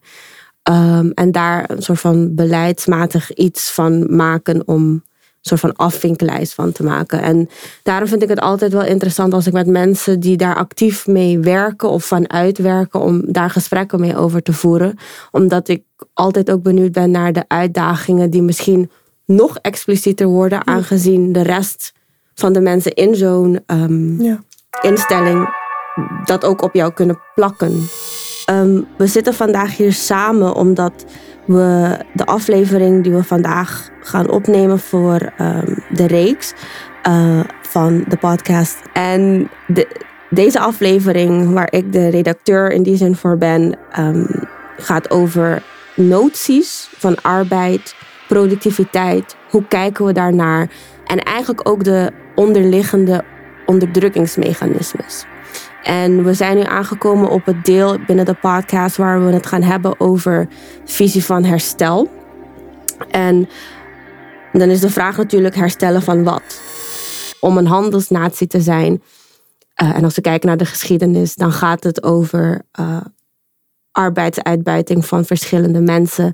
Speaker 5: Um, en daar een soort van beleidsmatig iets van maken om een soort van afvinklijst van te maken. En daarom vind ik het altijd wel interessant als ik met mensen die daar actief mee werken of van uitwerken, om daar gesprekken mee over te voeren. Omdat ik altijd ook benieuwd ben naar de uitdagingen die misschien nog explicieter worden, aangezien de rest van de mensen in zo'n um, ja. instelling dat ook op jou kunnen plakken. Um, we zitten vandaag hier samen omdat we de aflevering die we vandaag gaan opnemen voor um, de reeks uh, van de podcast. En de, deze aflevering, waar ik de redacteur in die zin voor ben, um, gaat over noties van arbeid, productiviteit. Hoe kijken we daarnaar? En eigenlijk ook de onderliggende onderdrukkingsmechanismes. En we zijn nu aangekomen op het deel binnen de podcast waar we het gaan hebben over visie van herstel. En dan is de vraag natuurlijk herstellen van wat? Om een handelsnatie te zijn. Uh, en als we kijken naar de geschiedenis, dan gaat het over uh, arbeidsuitbuiting van verschillende mensen.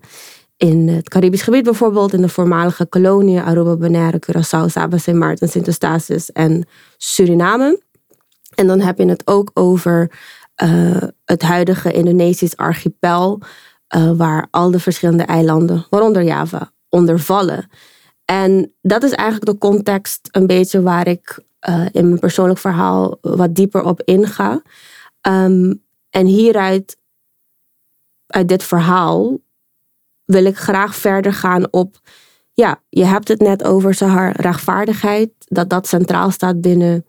Speaker 5: In het Caribisch gebied bijvoorbeeld, in de voormalige koloniën Aruba, Bonaire, Curaçao, Saba, Sint Maarten, Sint Eustatius en Suriname. En dan heb je het ook over uh, het huidige Indonesisch archipel, uh, waar al de verschillende eilanden, waaronder Java, onder vallen. En dat is eigenlijk de context een beetje waar ik uh, in mijn persoonlijk verhaal wat dieper op inga. Um, en hieruit, uit dit verhaal, wil ik graag verder gaan op, ja, je hebt het net over Sahar, rechtvaardigheid, dat dat centraal staat binnen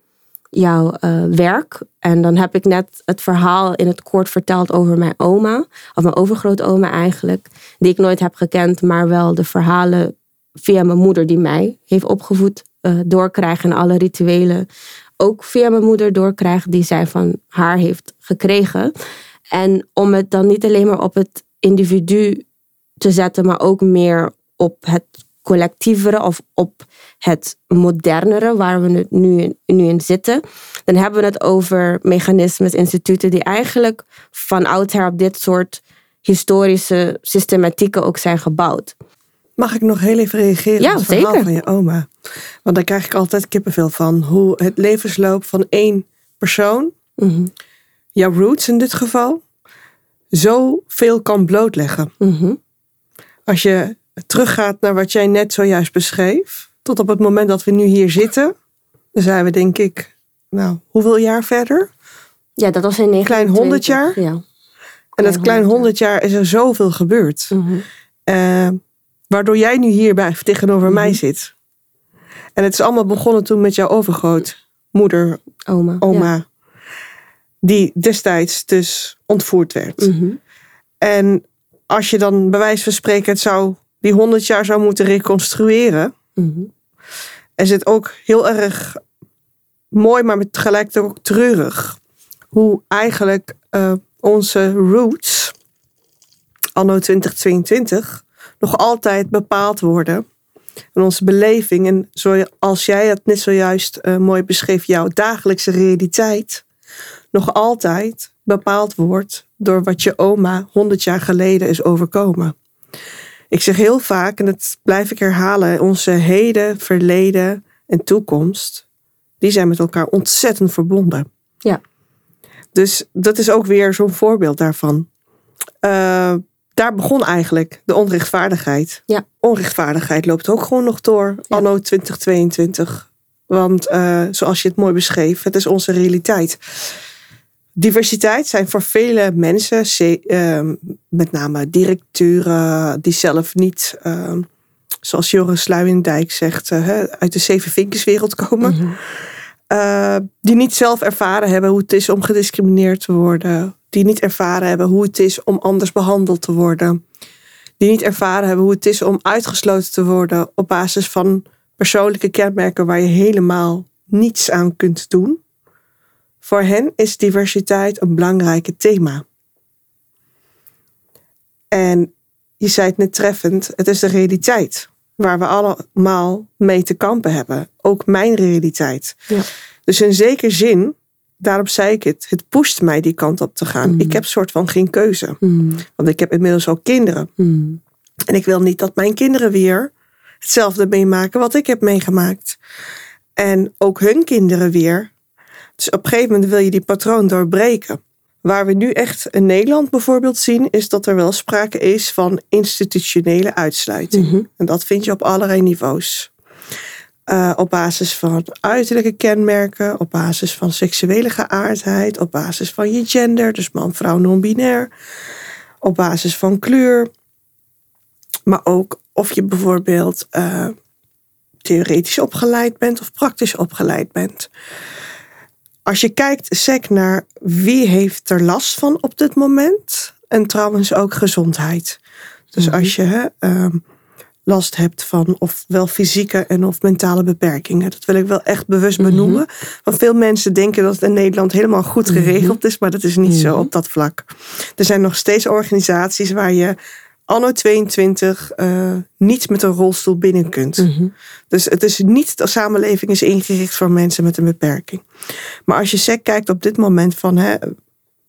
Speaker 5: jouw uh, werk. En dan heb ik net het verhaal in het kort verteld over mijn oma, of mijn overgrootoma eigenlijk, die ik nooit heb gekend, maar wel de verhalen via mijn moeder die mij heeft opgevoed uh, doorkrijgen en alle rituelen ook via mijn moeder doorkrijgen die zij van haar heeft gekregen. En om het dan niet alleen maar op het individu te zetten, maar ook meer op het collectievere of op het modernere, waar we nu, nu in zitten, dan hebben we het over mechanismes, instituten die eigenlijk van oudsher op dit soort historische systematieken ook zijn gebouwd.
Speaker 6: Mag ik nog heel even reageren
Speaker 5: ja,
Speaker 6: op het
Speaker 5: verhaal
Speaker 6: van je oma? Want daar krijg ik altijd kippenvel van. Hoe het levensloop van één persoon,
Speaker 5: mm
Speaker 6: jouw roots in dit geval, zoveel kan blootleggen.
Speaker 5: Mm
Speaker 6: Als je teruggaat naar wat jij net zojuist beschreef, tot op het moment dat we nu hier zitten, dan zijn we denk ik, nou, hoeveel jaar verder?
Speaker 5: Ja, dat was in 1920.
Speaker 6: Klein 100 jaar.
Speaker 5: Ja.
Speaker 6: En dat klein 100 jaar is er zoveel gebeurd.
Speaker 5: Mhm.
Speaker 6: Uh, waardoor jij nu hier bij, tegenover mij
Speaker 5: Mhm.
Speaker 6: zit. En het is allemaal begonnen toen met jouw overgrootmoeder,
Speaker 5: Oma.
Speaker 6: oma. Die destijds dus ontvoerd werd.
Speaker 5: Mhm.
Speaker 6: En als je dan bij wijze van spreken het zou, die 100 jaar zou moeten reconstrueren,
Speaker 5: Mhm.
Speaker 6: is het ook heel erg mooi, maar met tegelijkertijd ook treurig. Hoe eigenlijk eh, onze roots, anno 2022, nog altijd bepaald worden. En onze beleving, en zoals jij het net zojuist eh, mooi beschreef, jouw dagelijkse realiteit, nog altijd bepaald wordt door wat je oma 100 jaar geleden is overkomen. Ik zeg heel vaak, en dat blijf ik herhalen, onze heden, verleden en toekomst, die zijn met elkaar ontzettend verbonden.
Speaker 5: Ja.
Speaker 6: Dus dat is ook weer zo'n voorbeeld daarvan. Eh, daar begon eigenlijk de onrechtvaardigheid.
Speaker 5: Ja.
Speaker 6: Onrechtvaardigheid loopt ook gewoon nog door, anno 2022. Want eh, zoals je het mooi beschreef, het is onze realiteit. Diversiteit zijn voor vele mensen, ehm, met name directeuren, die zelf niet, ehm, zoals Joris Luijendijk zegt, eh, uit de zeven vinkjeswereld komen.
Speaker 5: Mhm.
Speaker 6: Eh, die niet zelf ervaren hebben hoe het is om gediscrimineerd te worden. Die niet ervaren hebben hoe het is om anders behandeld te worden. Die niet ervaren hebben hoe het is om uitgesloten te worden op basis van persoonlijke kenmerken waar je helemaal niets aan kunt doen. Voor hen is diversiteit een belangrijk thema. En je zei het net treffend, het is de realiteit waar we allemaal mee te kampen hebben. Ook mijn realiteit.
Speaker 5: Ja.
Speaker 6: Dus in zekere zin, daarom zei ik het, het pusht mij die kant op te gaan.
Speaker 5: Mm.
Speaker 6: Ik heb soort van geen keuze.
Speaker 5: Mhm.
Speaker 6: Want ik heb inmiddels ook kinderen.
Speaker 5: Mhm.
Speaker 6: En ik wil niet dat mijn kinderen weer hetzelfde meemaken wat ik heb meegemaakt. En ook hun kinderen weer. Dus op een gegeven moment wil je die patroon doorbreken. Waar we nu echt in Nederland bijvoorbeeld zien, is dat er wel sprake is van institutionele uitsluiting.
Speaker 5: Mhm.
Speaker 6: En dat vind je op allerlei niveaus. Eh, op basis van uiterlijke kenmerken, op basis van seksuele geaardheid, op basis van je gender, dus man, vrouw, non-binair, op basis van kleur, maar ook of je bijvoorbeeld eh, theoretisch opgeleid bent of praktisch opgeleid bent. Als je kijkt sec naar wie heeft er last van op dit moment. En trouwens ook gezondheid. Dus als je hè, ehm, last hebt van ofwel fysieke en of mentale beperkingen. Dat wil ik wel echt bewust benoemen. Want veel mensen denken dat het in Nederland helemaal goed geregeld is. Maar dat is niet zo op dat vlak. Er zijn nog steeds organisaties waar je anno 22 eh, niet met een rolstoel binnen kunt.
Speaker 5: Mhm.
Speaker 6: Dus het is niet, de samenleving is ingericht voor mensen met een beperking. Maar als je sec kijkt op dit moment van hè,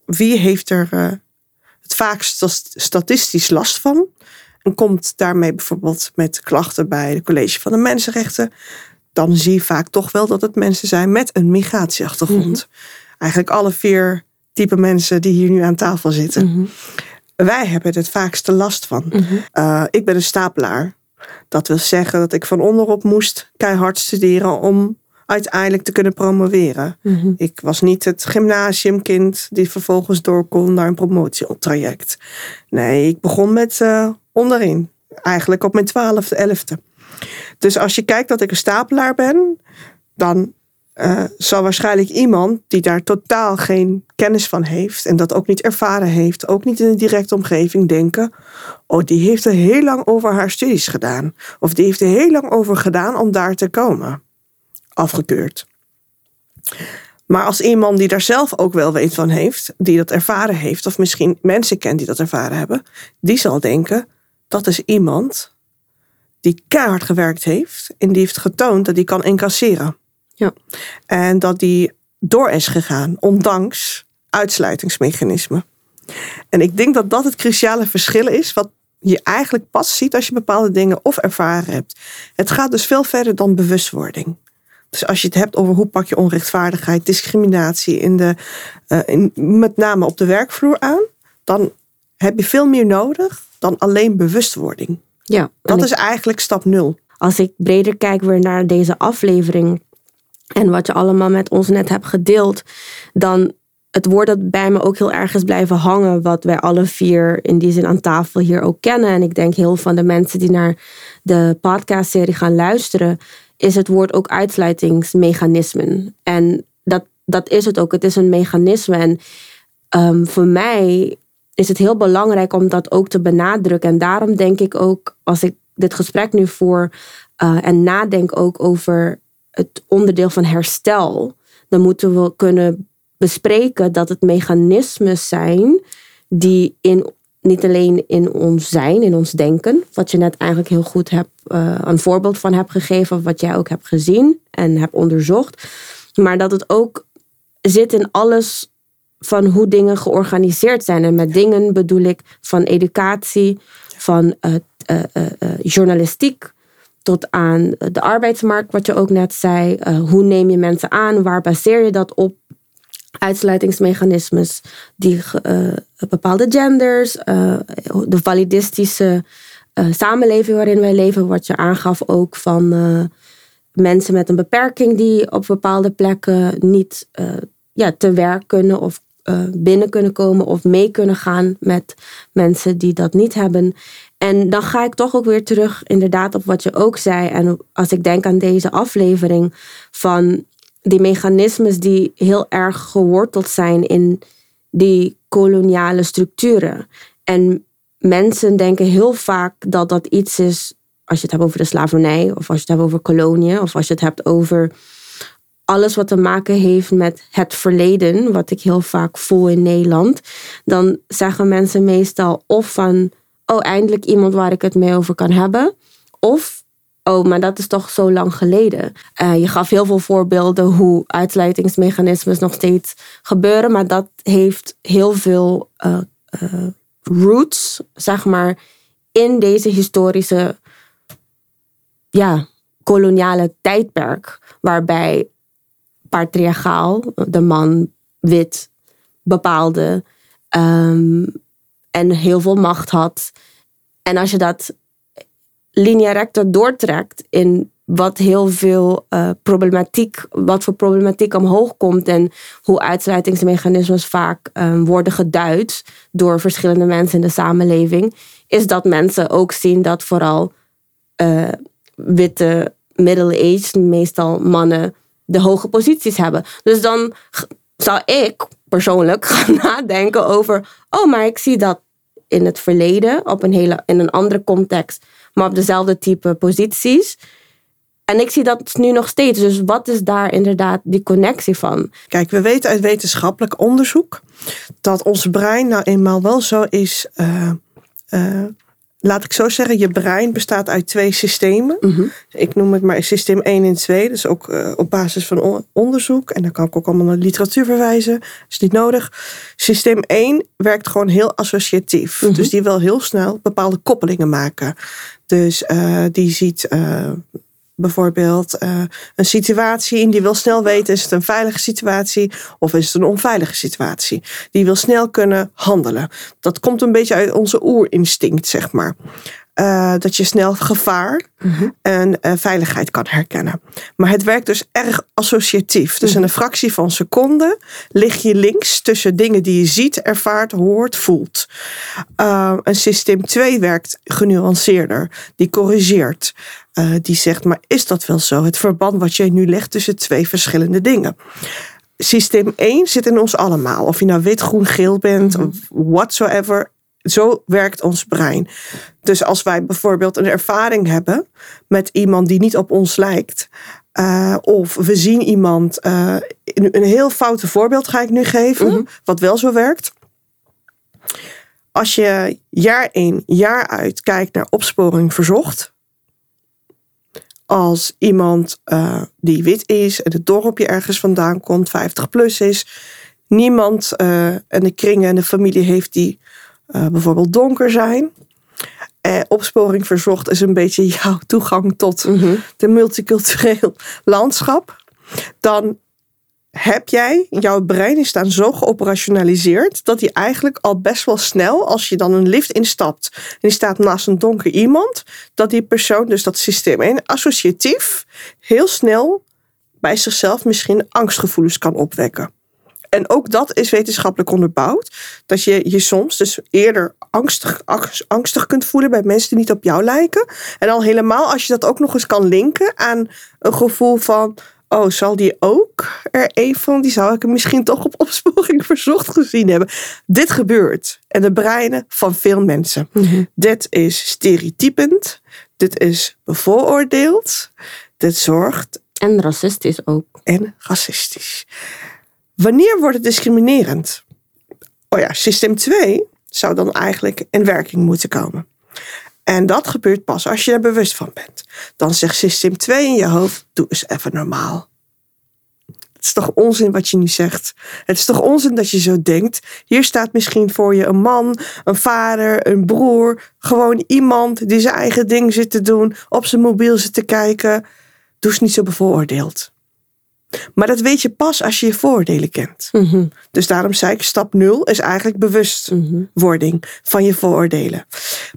Speaker 6: wie heeft er eh, het vaakst statistisch last van. En komt daarmee bijvoorbeeld met klachten bij het College van de Mensenrechten. Dan zie je vaak toch wel dat het mensen zijn met een migratieachtergrond. Eigenlijk alle vier type mensen die hier nu aan tafel zitten.
Speaker 5: Mhm.
Speaker 6: Wij hebben het vaakste last van. Eh, ik ben een stapelaar. Dat wil zeggen dat ik van onderop moest keihard studeren om uiteindelijk te kunnen promoveren.
Speaker 5: Mhm.
Speaker 6: Ik was niet het gymnasiumkind die vervolgens door kon naar een promotietraject. Nee, ik begon met eh, onderin. Eigenlijk op mijn twaalfde, elfde. Dus als je kijkt dat ik een stapelaar ben, dan eh, zal waarschijnlijk iemand die daar totaal geen kennis van heeft en dat ook niet ervaren heeft, ook niet in de directe omgeving, denken: Oh, die heeft er heel lang over haar studies gedaan. Of die heeft er heel lang over gedaan om daar te komen. Afgekeurd. Maar als iemand die daar zelf ook wel weet van heeft, die dat ervaren heeft, of misschien mensen kent die dat ervaren hebben, die zal denken: dat is iemand die keihard gewerkt heeft en die heeft getoond dat hij kan incasseren.
Speaker 5: Ja.
Speaker 6: En dat die door is gegaan, ondanks uitsluitingsmechanismen. En ik denk dat dat het cruciale verschil is, wat je eigenlijk pas ziet als je bepaalde dingen of ervaren hebt. Het gaat dus veel verder dan bewustwording. Dus als je het hebt over hoe pak je onrechtvaardigheid, discriminatie in de, eh, in, met name op de werkvloer aan, dan heb je veel meer nodig dan alleen bewustwording.
Speaker 5: Ja,
Speaker 6: Dat
Speaker 5: ik-
Speaker 6: is eigenlijk stap nul.
Speaker 5: als ik breder kijk weer naar deze aflevering en wat je allemaal met ons net hebt gedeeld, dan het woord dat bij me ook heel erg is blijven hangen, wat wij alle vier in die zin aan tafel hier ook kennen. En ik denk heel van de mensen die naar de podcastserie gaan luisteren, is het woord ook uitsluitingsmechanismen. En dat, dat is het ook. Het is een mechanisme. En ehm, voor mij is het heel belangrijk om dat ook te benadrukken. En daarom denk ik ook, als ik dit gesprek nu voer uh, en nadenk ook over het onderdeel van herstel, dan moeten we kunnen bespreken dat het mechanismes zijn die in, niet alleen in ons zijn, in ons denken, wat je net eigenlijk heel goed hebt, uh, een voorbeeld van hebt gegeven, wat jij ook hebt gezien en hebt onderzocht, maar dat het ook zit in alles van hoe dingen georganiseerd zijn. En met dingen bedoel ik van educatie, van uh, uh, journalistiek tot aan de arbeidsmarkt, wat je ook net zei. hoe neem je mensen aan? Waar baseer je dat op? Uitsluitingsmechanismes, die bepaalde genders, de validistische samenleving waarin wij leven, wat je aangaf ook van mensen met een beperking die op bepaalde plekken niet ja, te werk kunnen of binnen kunnen komen of mee kunnen gaan met mensen die dat niet hebben. En dan ga ik toch ook weer terug inderdaad op wat je ook zei. En als ik denk aan deze aflevering van die mechanismes die heel erg geworteld zijn in die koloniale structuren. En mensen denken heel vaak dat dat iets is, als je het hebt over de slavernij, of als je het hebt over koloniën, of als je het hebt over alles wat te maken heeft met het verleden, wat ik heel vaak voel in Nederland, dan zeggen mensen meestal of van, oh eindelijk iemand waar ik het mee over kan hebben, of oh, maar dat is toch zo lang geleden. Uh, je gaf heel veel voorbeelden hoe uitsluitingsmechanismes nog steeds gebeuren, maar dat heeft heel veel uh, uh, roots, zeg maar, in deze historische, ja, koloniale tijdperk, waarbij patriarchaal, de man wit bepaalde um, en heel veel macht had. En als je dat linea recta doortrekt in wat heel veel uh, problematiek, wat voor problematiek omhoog komt en hoe uitsluitingsmechanismes vaak um, worden geduid door verschillende mensen in de samenleving, is dat mensen ook zien dat vooral uh, witte middle-aged, meestal mannen, de hoge posities hebben. Dus dan zou ik persoonlijk gaan nadenken over, oh, maar ik zie dat in het verleden, op een hele, in een andere context, maar op dezelfde type posities. En ik zie dat nu nog steeds. Dus wat is daar inderdaad die connectie van?
Speaker 6: Kijk, we weten uit wetenschappelijk onderzoek dat ons brein nou eenmaal wel zo is uh, uh, laat ik zo zeggen, je brein bestaat uit twee systemen. Mhm. Ik noem het maar systeem 1 en 2. Dus ook uh, op basis van onderzoek. En dan kan ik ook allemaal naar literatuur verwijzen. Is niet nodig. Systeem 1 werkt gewoon heel associatief. Mhm. Dus die wil heel snel bepaalde koppelingen maken. Dus uh, die ziet uh, bijvoorbeeld uh, een situatie in die wil snel weten: is het een veilige situatie of is het een onveilige situatie? Die wil snel kunnen handelen. Dat komt een beetje uit onze oerinstinct, zeg maar. Uh, dat je snel gevaar mm-hmm. en uh, veiligheid kan herkennen. Maar het werkt dus erg associatief. Dus in een fractie van een seconde lig je links tussen dingen die je ziet, ervaart, hoort, voelt. Uh, een systeem 2 werkt genuanceerder. Die corrigeert. Die zegt, maar is dat wel zo? Het verband wat jij nu legt tussen twee verschillende dingen. Systeem 1 zit in ons allemaal. Of je nou wit, groen, geel bent, mm-hmm. whatsoever. Zo werkt ons brein. Dus als wij bijvoorbeeld een ervaring hebben met iemand die niet op ons lijkt. Uh, of we zien iemand. Uh, een heel foute voorbeeld ga ik nu geven. Mm-hmm. Wat wel zo werkt. Als je jaar in, jaar uit kijkt naar opsporing verzocht als iemand uh, die wit is en het dorpje ergens vandaan komt, 50 plus is, niemand en de kringen en de familie heeft die uh, bijvoorbeeld donker zijn. opsporing verzocht is een beetje jouw toegang tot mm -hmm. de multicultureel landschap. Dan heb jij, jouw brein is dan zo geoperationaliseerd dat hij eigenlijk al best wel snel, als je dan een lift instapt en die staat naast een donker iemand, dat die persoon, dus dat systeem 1, associatief heel snel bij zichzelf misschien angstgevoelens kan opwekken. En ook dat is wetenschappelijk onderbouwd. Dat je je soms dus eerder angstig, angstig kunt voelen bij mensen die niet op jou lijken. En al helemaal als je dat ook nog eens kan linken aan een gevoel van oh, zal die ook er een van, die zou ik er misschien toch op opsporing verzocht gezien hebben. Dit gebeurt in de breinen van veel mensen. Dit is stereotypend, dit is bevooroordeeld, dit zorgt
Speaker 5: En racistisch ook.
Speaker 6: en racistisch. Wanneer wordt het discriminerend? Oh ja, systeem 2 zou dan eigenlijk in werking moeten komen. En dat gebeurt pas als je er bewust van bent. Dan zegt systeem 2 in je hoofd: doe eens even normaal. Het is toch onzin wat je nu zegt? Het is toch onzin dat je zo denkt? Hier staat misschien voor je een man, een vader, een broer. Gewoon iemand die zijn eigen ding zit te doen, op zijn mobiel zit te kijken. Doe eens niet zo bevooroordeeld. Maar dat weet je pas als je je vooroordelen kent. Dus daarom zei ik, stap nul is eigenlijk bewustwording van je vooroordelen.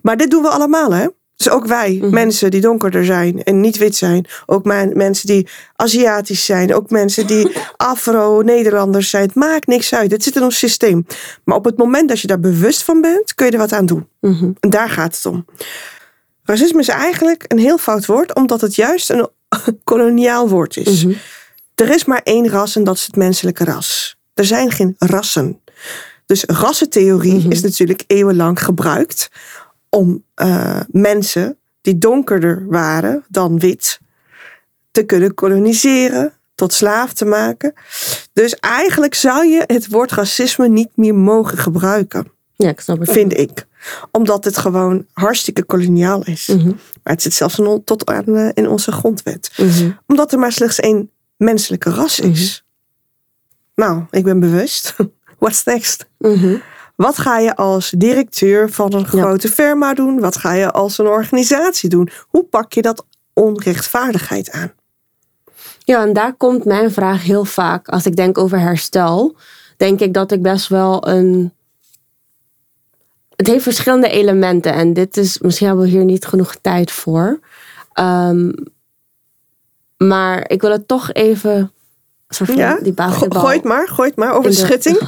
Speaker 6: Maar dit doen we allemaal, hè? Dus ook wij, mensen die donkerder zijn en niet wit zijn. Ook men- mensen die Aziatisch zijn. Ook mensen die Afro-Nederlanders zijn. Het maakt niks uit. Het zit in ons systeem. Maar op het moment dat je daar bewust van bent, kun je er wat aan doen. En daar gaat het om. Racisme is eigenlijk een heel fout woord, omdat het juist een koloniaal woord is. Er is maar één ras en dat is het menselijke ras. Er zijn geen rassen. Dus rassentheorie is natuurlijk eeuwenlang gebruikt om eh, mensen die donkerder waren dan wit te kunnen koloniseren, tot slaaf te maken. Dus eigenlijk zou je het woord racisme niet meer mogen gebruiken,
Speaker 5: Ja, ik snap het.
Speaker 6: vind ik. Omdat het gewoon hartstikke koloniaal is. Maar het zit zelfs in, tot aan, eh, in onze grondwet. Omdat er maar slechts één menselijke ras is. Nou, ik ben bewust. What's next? Wat ga je als directeur van een grote firma doen? Wat ga je als een organisatie doen? Hoe pak je dat onrechtvaardigheid aan?
Speaker 5: Ja, en daar komt mijn vraag heel vaak. Als ik denk over herstel, denk ik dat ik best wel een. Het heeft verschillende elementen en dit is. Misschien hebben we hier niet genoeg tijd voor. Ehm, maar ik wil het toch even. een Soort van
Speaker 6: Ja?
Speaker 5: die basketbal
Speaker 6: Gooi het maar, gooi het maar over de
Speaker 5: de-
Speaker 6: schutting.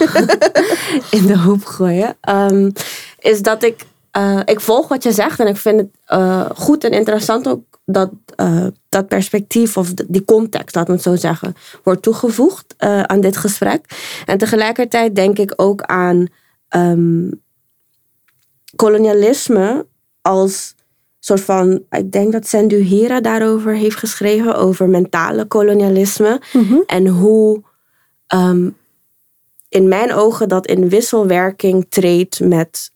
Speaker 5: in de hoop gooien. Ehm, is dat ik. eh, ik volg wat je zegt en ik vind het eh, goed en interessant ook dat eh, dat perspectief of die context, laat me het zo zeggen, wordt toegevoegd aan dit gesprek. En tegelijkertijd denk ik ook aan ehm, kolonialisme als soort van, ik denk dat Sendu Hira daarover heeft geschreven, over mentale kolonialisme. En hoe ehm, in mijn ogen dat in wisselwerking treedt met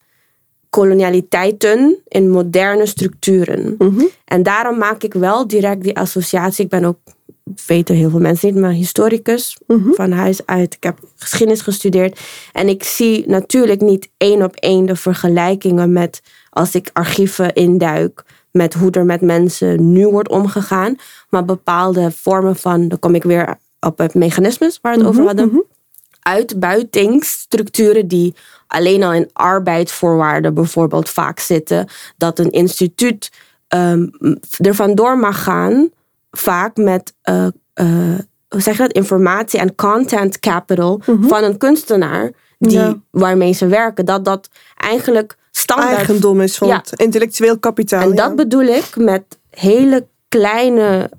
Speaker 5: kolonialiteiten in moderne structuren. En daarom maak ik wel direct die associatie. Ik ben ook, weten heel veel mensen niet, maar historicus van huis uit. Ik heb geschiedenis gestudeerd. En ik zie natuurlijk niet één op één de vergelijkingen met als ik archieven induik. Met hoe er met mensen nu wordt omgegaan. Maar bepaalde vormen van, dan kom ik weer op het mechanismes waar we het over hadden uitbuitingsstructuren die alleen al in arbeidsvoorwaarden bijvoorbeeld vaak zitten. Dat een instituut ehm er vandoor mag gaan, vaak met eh, eh, hoe zeg je dat? informatie en content capital van een kunstenaar die,
Speaker 6: Ja.
Speaker 5: waarmee ze werken. Dat dat eigenlijk standaard
Speaker 6: Eigendom is van
Speaker 5: Ja.
Speaker 6: het intellectueel kapitaal.
Speaker 5: en
Speaker 6: ja.
Speaker 5: dat bedoel ik met hele kleine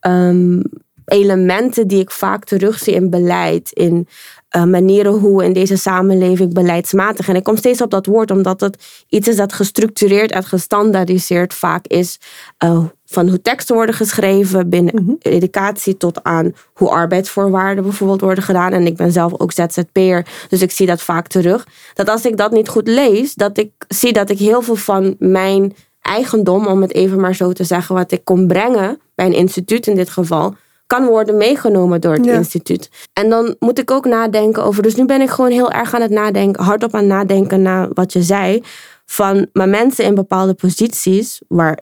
Speaker 5: ehm, elementen die ik vaak terugzie in beleid, in eh, manieren hoe in deze samenleving beleidsmatig. En ik kom steeds op dat woord omdat het iets is dat gestructureerd en gestandaardiseerd vaak is. eh, van hoe teksten worden geschreven binnen educatie tot aan hoe arbeidsvoorwaarden bijvoorbeeld worden gedaan. En ik ben zelf ook ZZP'er, dus ik zie dat vaak terug. Dat als ik dat niet goed lees, dat ik zie dat ik heel veel van mijn eigendom, om het even maar zo te zeggen, wat ik kon brengen bij een instituut in dit geval, kan worden meegenomen door het
Speaker 6: Ja.
Speaker 5: instituut. En dan moet ik ook nadenken over. Dus nu ben ik gewoon heel erg aan het nadenken, hardop aan het nadenken naar wat je zei. Van maar mensen in bepaalde posities, waar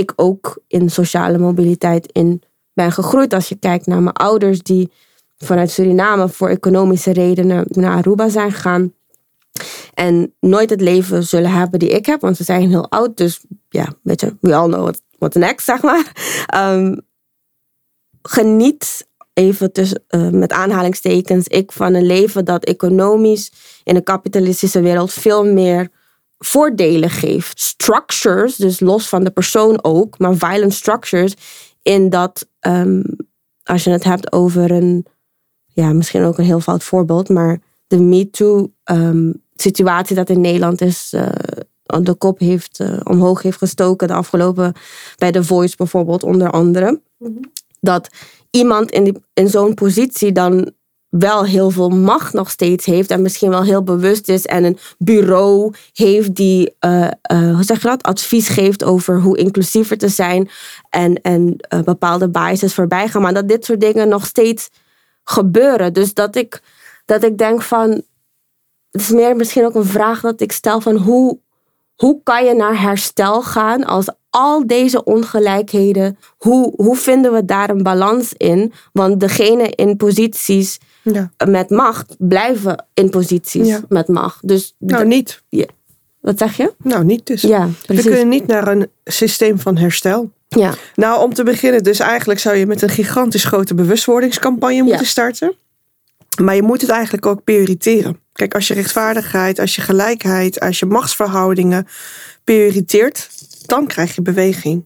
Speaker 5: ik ook in sociale mobiliteit in ben gegroeid. Als je kijkt naar mijn ouders die vanuit Suriname voor economische redenen naar Aruba zijn gegaan. En nooit het leven zullen hebben die ik heb, want ze zijn heel oud. Dus ja, weet je, we all know what, next, zeg maar. Ehm, geniet even eh, met aanhalingstekens ik van een leven dat economisch in de kapitalistische wereld veel meer voordelen geeft. Structures, dus los van de persoon ook, maar violent structures, in dat ehm, als je het hebt over een, ja, misschien ook een heel fout voorbeeld, maar de MeToo-situatie dat in Nederland is, uh, de kop heeft, uh, omhoog heeft gestoken de afgelopen, bij The Voice bijvoorbeeld, onder andere. Dat iemand in, die, in zo'n positie dan wel heel veel macht nog steeds heeft en misschien wel heel bewust is en een bureau heeft die, uh, uh, hoe zeg je dat, advies geeft over hoe inclusiever te zijn en, en uh, bepaalde biases voorbij gaan, maar dat dit soort dingen nog steeds gebeuren. Dus dat ik, dat ik denk van, het is meer misschien ook een vraag dat ik stel van hoe, hoe kan je naar herstel gaan als al deze ongelijkheden, hoe, hoe vinden we daar een balans in? Want degene in posities ja. met macht blijven in posities ja. met macht. Dus
Speaker 6: nou, niet.
Speaker 5: Ja. Wat zeg je?
Speaker 6: Nou, niet dus.
Speaker 5: Ja,
Speaker 6: we kunnen niet naar een systeem van herstel.
Speaker 5: Ja.
Speaker 6: Nou, om te beginnen, dus eigenlijk zou je met een gigantisch grote bewustwordingscampagne moeten starten. Maar je moet het eigenlijk ook prioriteren. Kijk, als je rechtvaardigheid, als je gelijkheid, als je machtsverhoudingen prioriteert, dan krijg je beweging.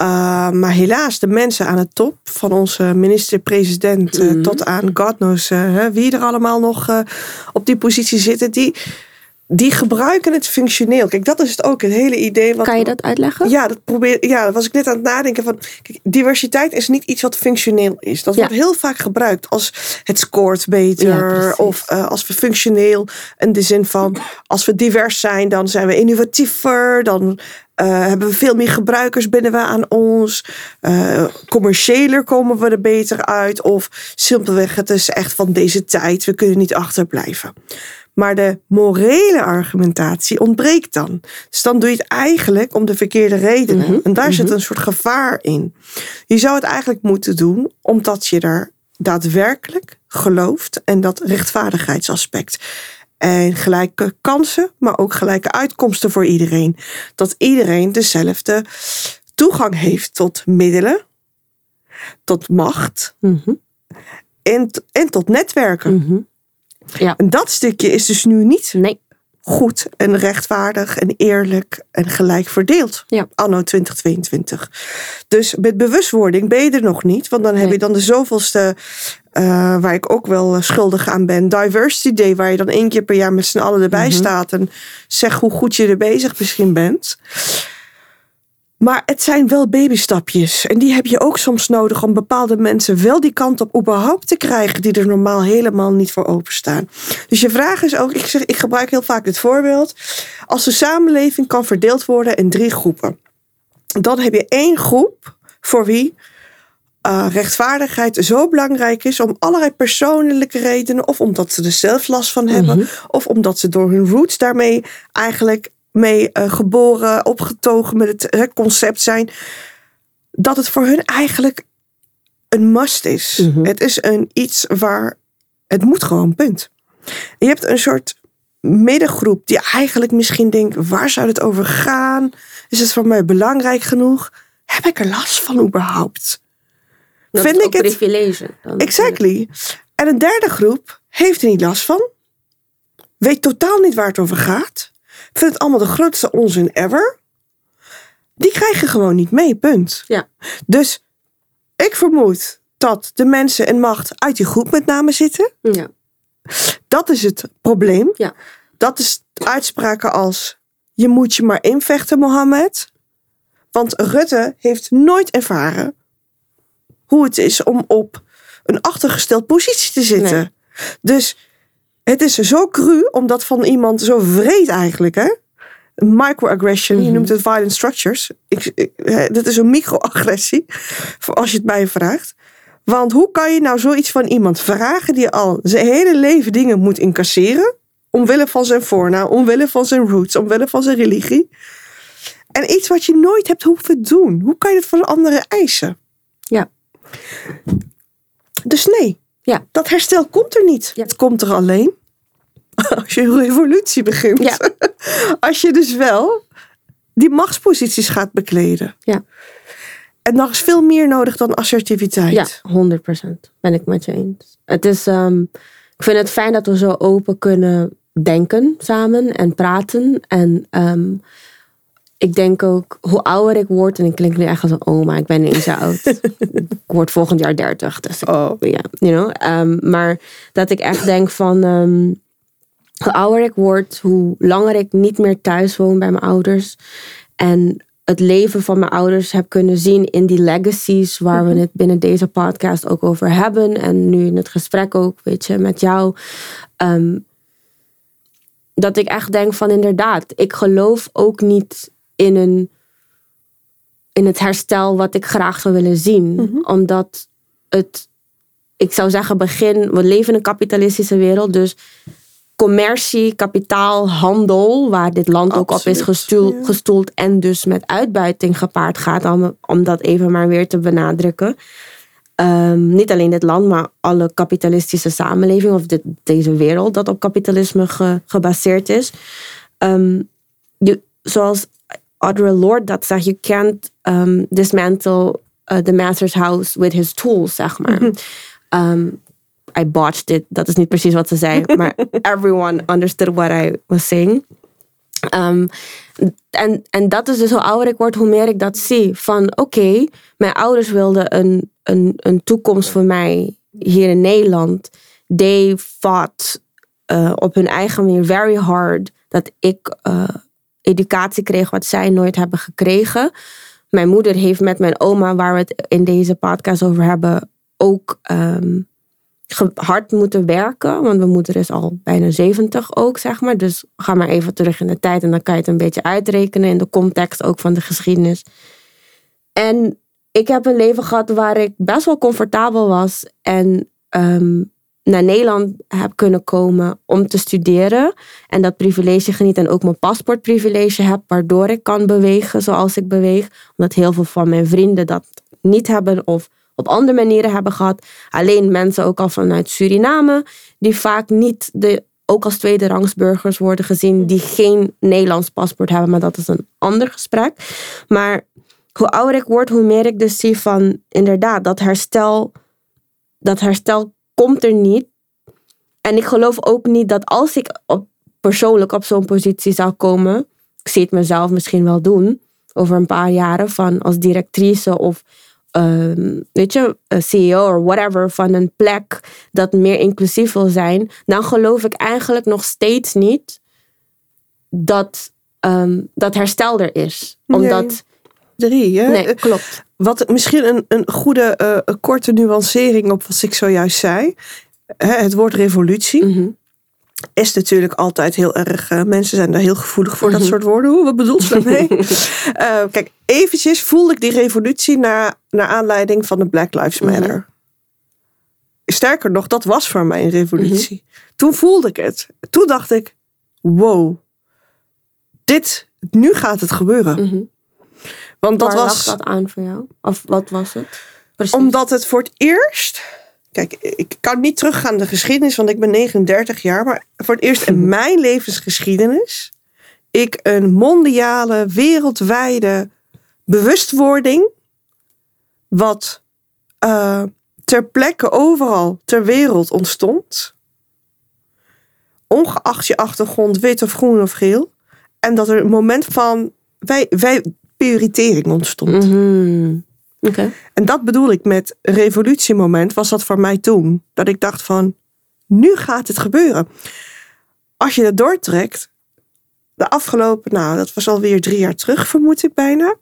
Speaker 6: Uh, maar helaas, de mensen aan de top, van onze minister-president uh, mm. tot aan God knows uh, wie er allemaal nog op die positie zitten, die, die gebruiken het functioneel. Kijk, dat is het ook, het hele idee. Wat,
Speaker 5: kan je dat uitleggen?
Speaker 6: Ja, dat probeer, ja, dat was ik net aan het nadenken van. Kijk, diversiteit is niet iets wat functioneel is. Dat ja. wordt heel vaak gebruikt als het scoort beter. Ja, of als we functioneel, in de zin van als we divers zijn, dan zijn we innovatiever. Dan uh, hebben we veel meer gebruikers binnen we aan ons. Uh, commerciëler komen we er beter uit. Of simpelweg, het is echt van deze tijd. We kunnen niet achterblijven. Maar de morele argumentatie ontbreekt dan. Dus dan doe je het eigenlijk om de verkeerde redenen. Mm -hmm. En daar mm -hmm. zit een soort gevaar in. Je zou het eigenlijk moeten doen omdat je er daadwerkelijk gelooft. En dat rechtvaardigheidsaspect. En gelijke kansen, maar ook gelijke uitkomsten voor iedereen. Dat iedereen dezelfde toegang heeft tot middelen, tot macht
Speaker 5: mm -hmm.
Speaker 6: en, en tot netwerken.
Speaker 5: Mm -hmm. Ja.
Speaker 6: En dat stukje is dus nu niet
Speaker 5: nee.
Speaker 6: goed en rechtvaardig en eerlijk en gelijk verdeeld.
Speaker 5: Ja.
Speaker 6: Anno 2022. Dus met bewustwording ben je er nog niet, want dan nee. heb je dan de zoveelste uh, waar ik ook wel schuldig aan ben. Diversity Day, waar je dan één keer per jaar met z'n allen erbij mm -hmm. staat. En zeg hoe goed je er bezig misschien bent. Maar het zijn wel babystapjes. En die heb je ook soms nodig om bepaalde mensen wel die kant op überhaupt te krijgen. Die er normaal helemaal niet voor openstaan. Dus je vraag is ook, ik, zeg, ik gebruik heel vaak dit voorbeeld. Als de samenleving kan verdeeld worden in drie groepen. Dan heb je één groep voor wie uh, rechtvaardigheid zo belangrijk is om allerlei persoonlijke redenen, of omdat ze er zelf last van hebben, mm -hmm. of omdat ze door hun roots daarmee eigenlijk mee uh, geboren, opgetogen met het concept zijn, dat het voor hun eigenlijk een must is.
Speaker 5: Mhm.
Speaker 6: Mm -hmm. Het is een iets waar het moet gewoon, punt. Je hebt een soort middengroep die eigenlijk misschien denkt, waar zou het over gaan? Is het voor mij belangrijk genoeg? Heb ik er last van überhaupt?
Speaker 5: Dat
Speaker 6: vind
Speaker 5: is
Speaker 6: ik het.
Speaker 5: privilege. Dan
Speaker 6: Exactly. En een derde groep heeft er niet last van. Weet totaal niet waar het over gaat. Vindt het allemaal de grootste onzin ever. Die krijgen gewoon niet mee, punt.
Speaker 5: Ja.
Speaker 6: Dus ik vermoed dat de mensen in macht uit die groep met name zitten.
Speaker 5: Ja.
Speaker 6: Dat is het probleem.
Speaker 5: Ja.
Speaker 6: Dat is uitspraken als je moet je maar invechten, Mohammed. Want Rutte heeft nooit ervaren hoe het is om op een achtergesteld positie te zitten.
Speaker 5: Nee.
Speaker 6: Dus het is zo cru om dat van iemand zo vreed eigenlijk, hè? Microaggression, mm -hmm. je noemt het violent structures. Ik, ik, dat is een microagressie, als je het mij vraagt. Want hoe kan je nou zoiets van iemand vragen die al zijn hele leven dingen moet incasseren? Omwille van zijn voornaam, omwille van zijn roots, omwille van zijn religie. En iets wat je nooit hebt hoeven doen. Hoe kan je dat van anderen eisen?
Speaker 5: Ja.
Speaker 6: Dus nee,
Speaker 5: ja.
Speaker 6: dat herstel komt er niet.
Speaker 5: Ja.
Speaker 6: Het komt er alleen als je een revolutie begint.
Speaker 5: Ja.
Speaker 6: Als je dus wel die machtsposities gaat bekleden.
Speaker 5: Ja.
Speaker 6: En nog is veel meer nodig dan assertiviteit.
Speaker 5: Ja, 100% ben ik met je eens. Het is, um, ik vind het fijn dat we zo open kunnen denken samen en praten. En um, ik denk ook, hoe ouder ik word, en ik klink nu echt als een oma, ik ben niet eens zo oud. ik word volgend jaar 30, dus
Speaker 6: Oh.
Speaker 5: ja, you know. Ehm, maar dat ik echt denk van, ehm, hoe ouder ik word, hoe langer ik niet meer thuis woon bij mijn ouders. En het leven van mijn ouders heb kunnen zien in die legacies waar we het binnen deze podcast ook over hebben. En nu in het gesprek ook, weet je, met jou. Ehm, dat ik echt denk van inderdaad, ik geloof ook niet in een in het herstel wat ik graag zou willen zien. Omdat het, ik zou zeggen, begin, we leven in een kapitalistische wereld, dus commercie, kapitaal, handel, waar dit land ook op is gestoeld,
Speaker 6: ja.
Speaker 5: gestoeld en dus met uitbuiting gepaard gaat, om, om dat even maar weer te benadrukken. Ehm, niet alleen dit land, maar alle kapitalistische samenleving of dit, deze wereld dat op kapitalisme ge- gebaseerd is. Ehm, je, zoals Audre Lorde dat zegt, you can't um, dismantle uh, the master's house with his tools, zeg maar. Um, I botched it, dat is niet precies wat ze zei, maar everyone understood what I was saying. Um, en, en dat is dus hoe ouder ik word, hoe meer ik dat zie. Van oké, mijn ouders wilden een, een, een toekomst voor mij hier in Nederland. They fought uh, op hun eigen manier very hard dat ik uh, educatie kreeg wat zij nooit hebben gekregen. Mijn moeder heeft met mijn oma, waar we het in deze podcast over hebben, ook um, hard moeten werken. Want mijn moeder is al bijna 70 ook, zeg maar. Dus ga maar even terug in de tijd en dan kan je het een beetje uitrekenen in de context ook van de geschiedenis. En ik heb een leven gehad waar ik best wel comfortabel was en um, naar Nederland heb kunnen komen om te studeren. En dat privilege geniet en ook mijn paspoortprivilege heb, waardoor ik kan bewegen zoals ik beweeg. Omdat heel veel van mijn vrienden dat niet hebben of op andere manieren hebben gehad. Alleen mensen ook al vanuit Suriname, die vaak niet de, ook als tweederangsburgers worden gezien, die geen Nederlands paspoort hebben, maar dat is een ander gesprek. Maar hoe ouder ik word, hoe meer ik dus zie van inderdaad, dat herstel, dat herstel komt er niet. En ik geloof ook niet dat als ik op, persoonlijk op zo'n positie zou komen, ik zie het mezelf misschien wel doen, over een paar jaren, van als directrice of um, weet je, CEO of whatever van een plek dat meer inclusief wil zijn, dan geloof ik eigenlijk nog steeds niet dat, um, dat herstel er is. Omdat.
Speaker 6: Nee. Drie, hè?
Speaker 5: Nee, klopt.
Speaker 6: Wat misschien een, een goede uh, korte nuancering op wat ik zojuist zei. Hè, het woord revolutie.
Speaker 5: Mm -hmm.
Speaker 6: Is natuurlijk altijd heel erg. Uh, mensen zijn daar heel gevoelig voor, mm -hmm. dat soort woorden. Hoe, wat bedoelt ze daarmee? uh, kijk, eventjes voelde ik die revolutie naar, naar aanleiding van de Black Lives Matter. Mm -hmm. Sterker nog, dat was voor mij een revolutie. Toen voelde ik het. Toen dacht ik: wow, dit, nu gaat het gebeuren. Want dat
Speaker 5: Waar
Speaker 6: was.
Speaker 5: dat aan voor jou? Of wat was het?
Speaker 6: Precies. Omdat het voor het eerst. Kijk, ik kan niet teruggaan in de geschiedenis, want ik ben 39 jaar. Maar voor het eerst in mijn levensgeschiedenis. ik een mondiale, wereldwijde bewustwording. wat uh, ter plekke overal ter wereld ontstond. Ongeacht je achtergrond, wit of groen of geel. En dat er een moment van. wij, wij prioritering ontstond.
Speaker 5: Mm -hmm. Okay.
Speaker 6: En dat bedoel ik met revolutiemoment, was dat voor mij toen. Dat ik dacht van, nu gaat het gebeuren. Als je dat doortrekt, de afgelopen, nou dat was alweer drie jaar terug vermoed ik bijna.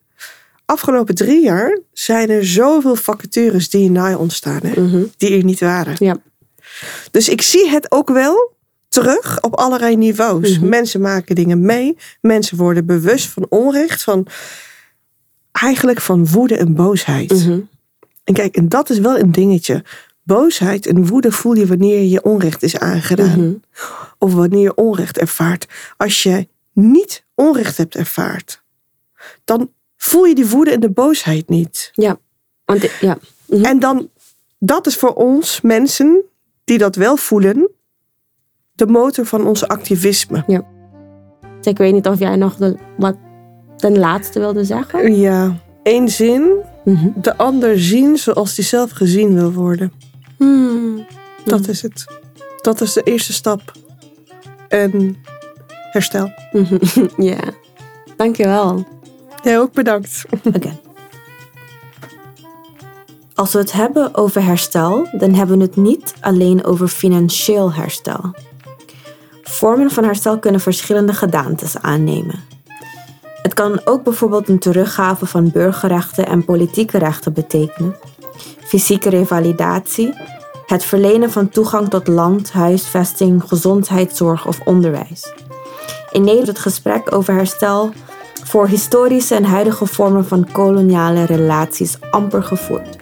Speaker 6: Afgelopen drie jaar zijn er zoveel vacatures die naai ontstaan, hè,
Speaker 5: mm -hmm.
Speaker 6: die er niet waren.
Speaker 5: Ja.
Speaker 6: Dus ik zie het ook wel terug op allerlei niveaus.
Speaker 5: Mhm.
Speaker 6: Mm -hmm. Mensen maken dingen mee, mensen worden bewust van onrecht, van eigenlijk van woede en boosheid.
Speaker 5: Mm -hmm.
Speaker 6: En kijk, en dat is wel een dingetje. Boosheid en woede voel je wanneer je onrecht is aangedaan.
Speaker 5: Mm -hmm.
Speaker 6: Of wanneer je onrecht ervaart. Als je niet onrecht hebt ervaard, dan voel je die woede en de boosheid niet.
Speaker 5: Ja. Want, ja.
Speaker 6: Mm -hmm. En dan, dat is voor ons mensen die dat wel voelen, de motor van onze activisme.
Speaker 5: Ja. Dus ik weet niet of jij nog de, wat ten laatste wilde zeggen?
Speaker 6: Ja, één zin.
Speaker 5: Mm -hmm.
Speaker 6: De ander zien zoals hij zelf gezien wil worden.
Speaker 5: Hmm.
Speaker 6: Dat is het. Dat is de eerste stap. En herstel.
Speaker 5: ja, dankjewel.
Speaker 6: Jij ook bedankt.
Speaker 1: Oké. Als we het hebben over herstel, dan hebben we het niet alleen over financieel herstel. Vormen van herstel kunnen verschillende gedaantes aannemen. Kan ook bijvoorbeeld een teruggave van burgerrechten en politieke rechten betekenen, fysieke revalidatie, het verlenen van toegang tot land, huisvesting, gezondheidszorg of onderwijs. In Nederland het gesprek over herstel voor historische en huidige vormen van koloniale relaties amper gevoerd.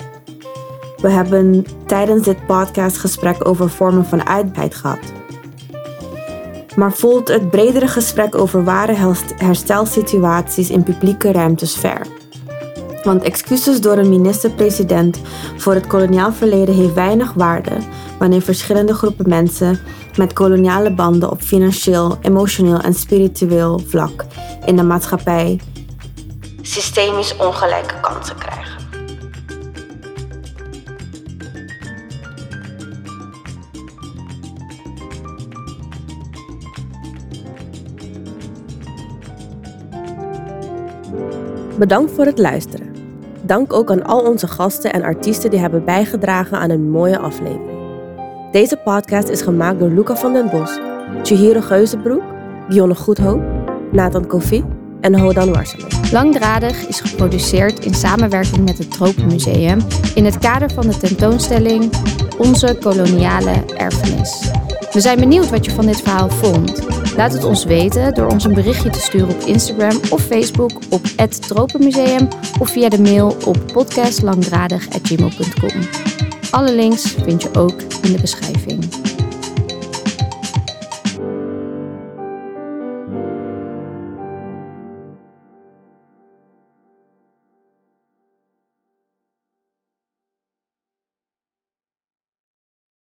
Speaker 1: We hebben tijdens dit podcastgesprek over vormen van uitbreid gehad. Maar voelt het bredere gesprek over ware herstelsituaties in publieke ruimtes ver? Want excuses door een minister-president voor het koloniaal verleden heeft weinig waarde wanneer verschillende groepen mensen met koloniale banden op financieel, emotioneel en spiritueel vlak in de maatschappij systemisch ongelijke kansen krijgen. Bedankt voor het luisteren. Dank ook aan al onze gasten en artiesten die hebben bijgedragen aan een mooie aflevering. Deze podcast is gemaakt door Luca van den Bos, Chihiro Geuzenbroek, Dionne Goedhoop, Nathan Kofi en Hodan Warselen.
Speaker 2: Langdradig is geproduceerd in samenwerking met het Tropenmuseum in het kader van de tentoonstelling Onze koloniale erfenis. We zijn benieuwd wat je van dit verhaal vond. Laat het ons weten door ons een berichtje te sturen op Instagram of Facebook op het Tropenmuseum of via de mail op podcastlangdradig.gmail.com. Alle links vind je ook in de beschrijving.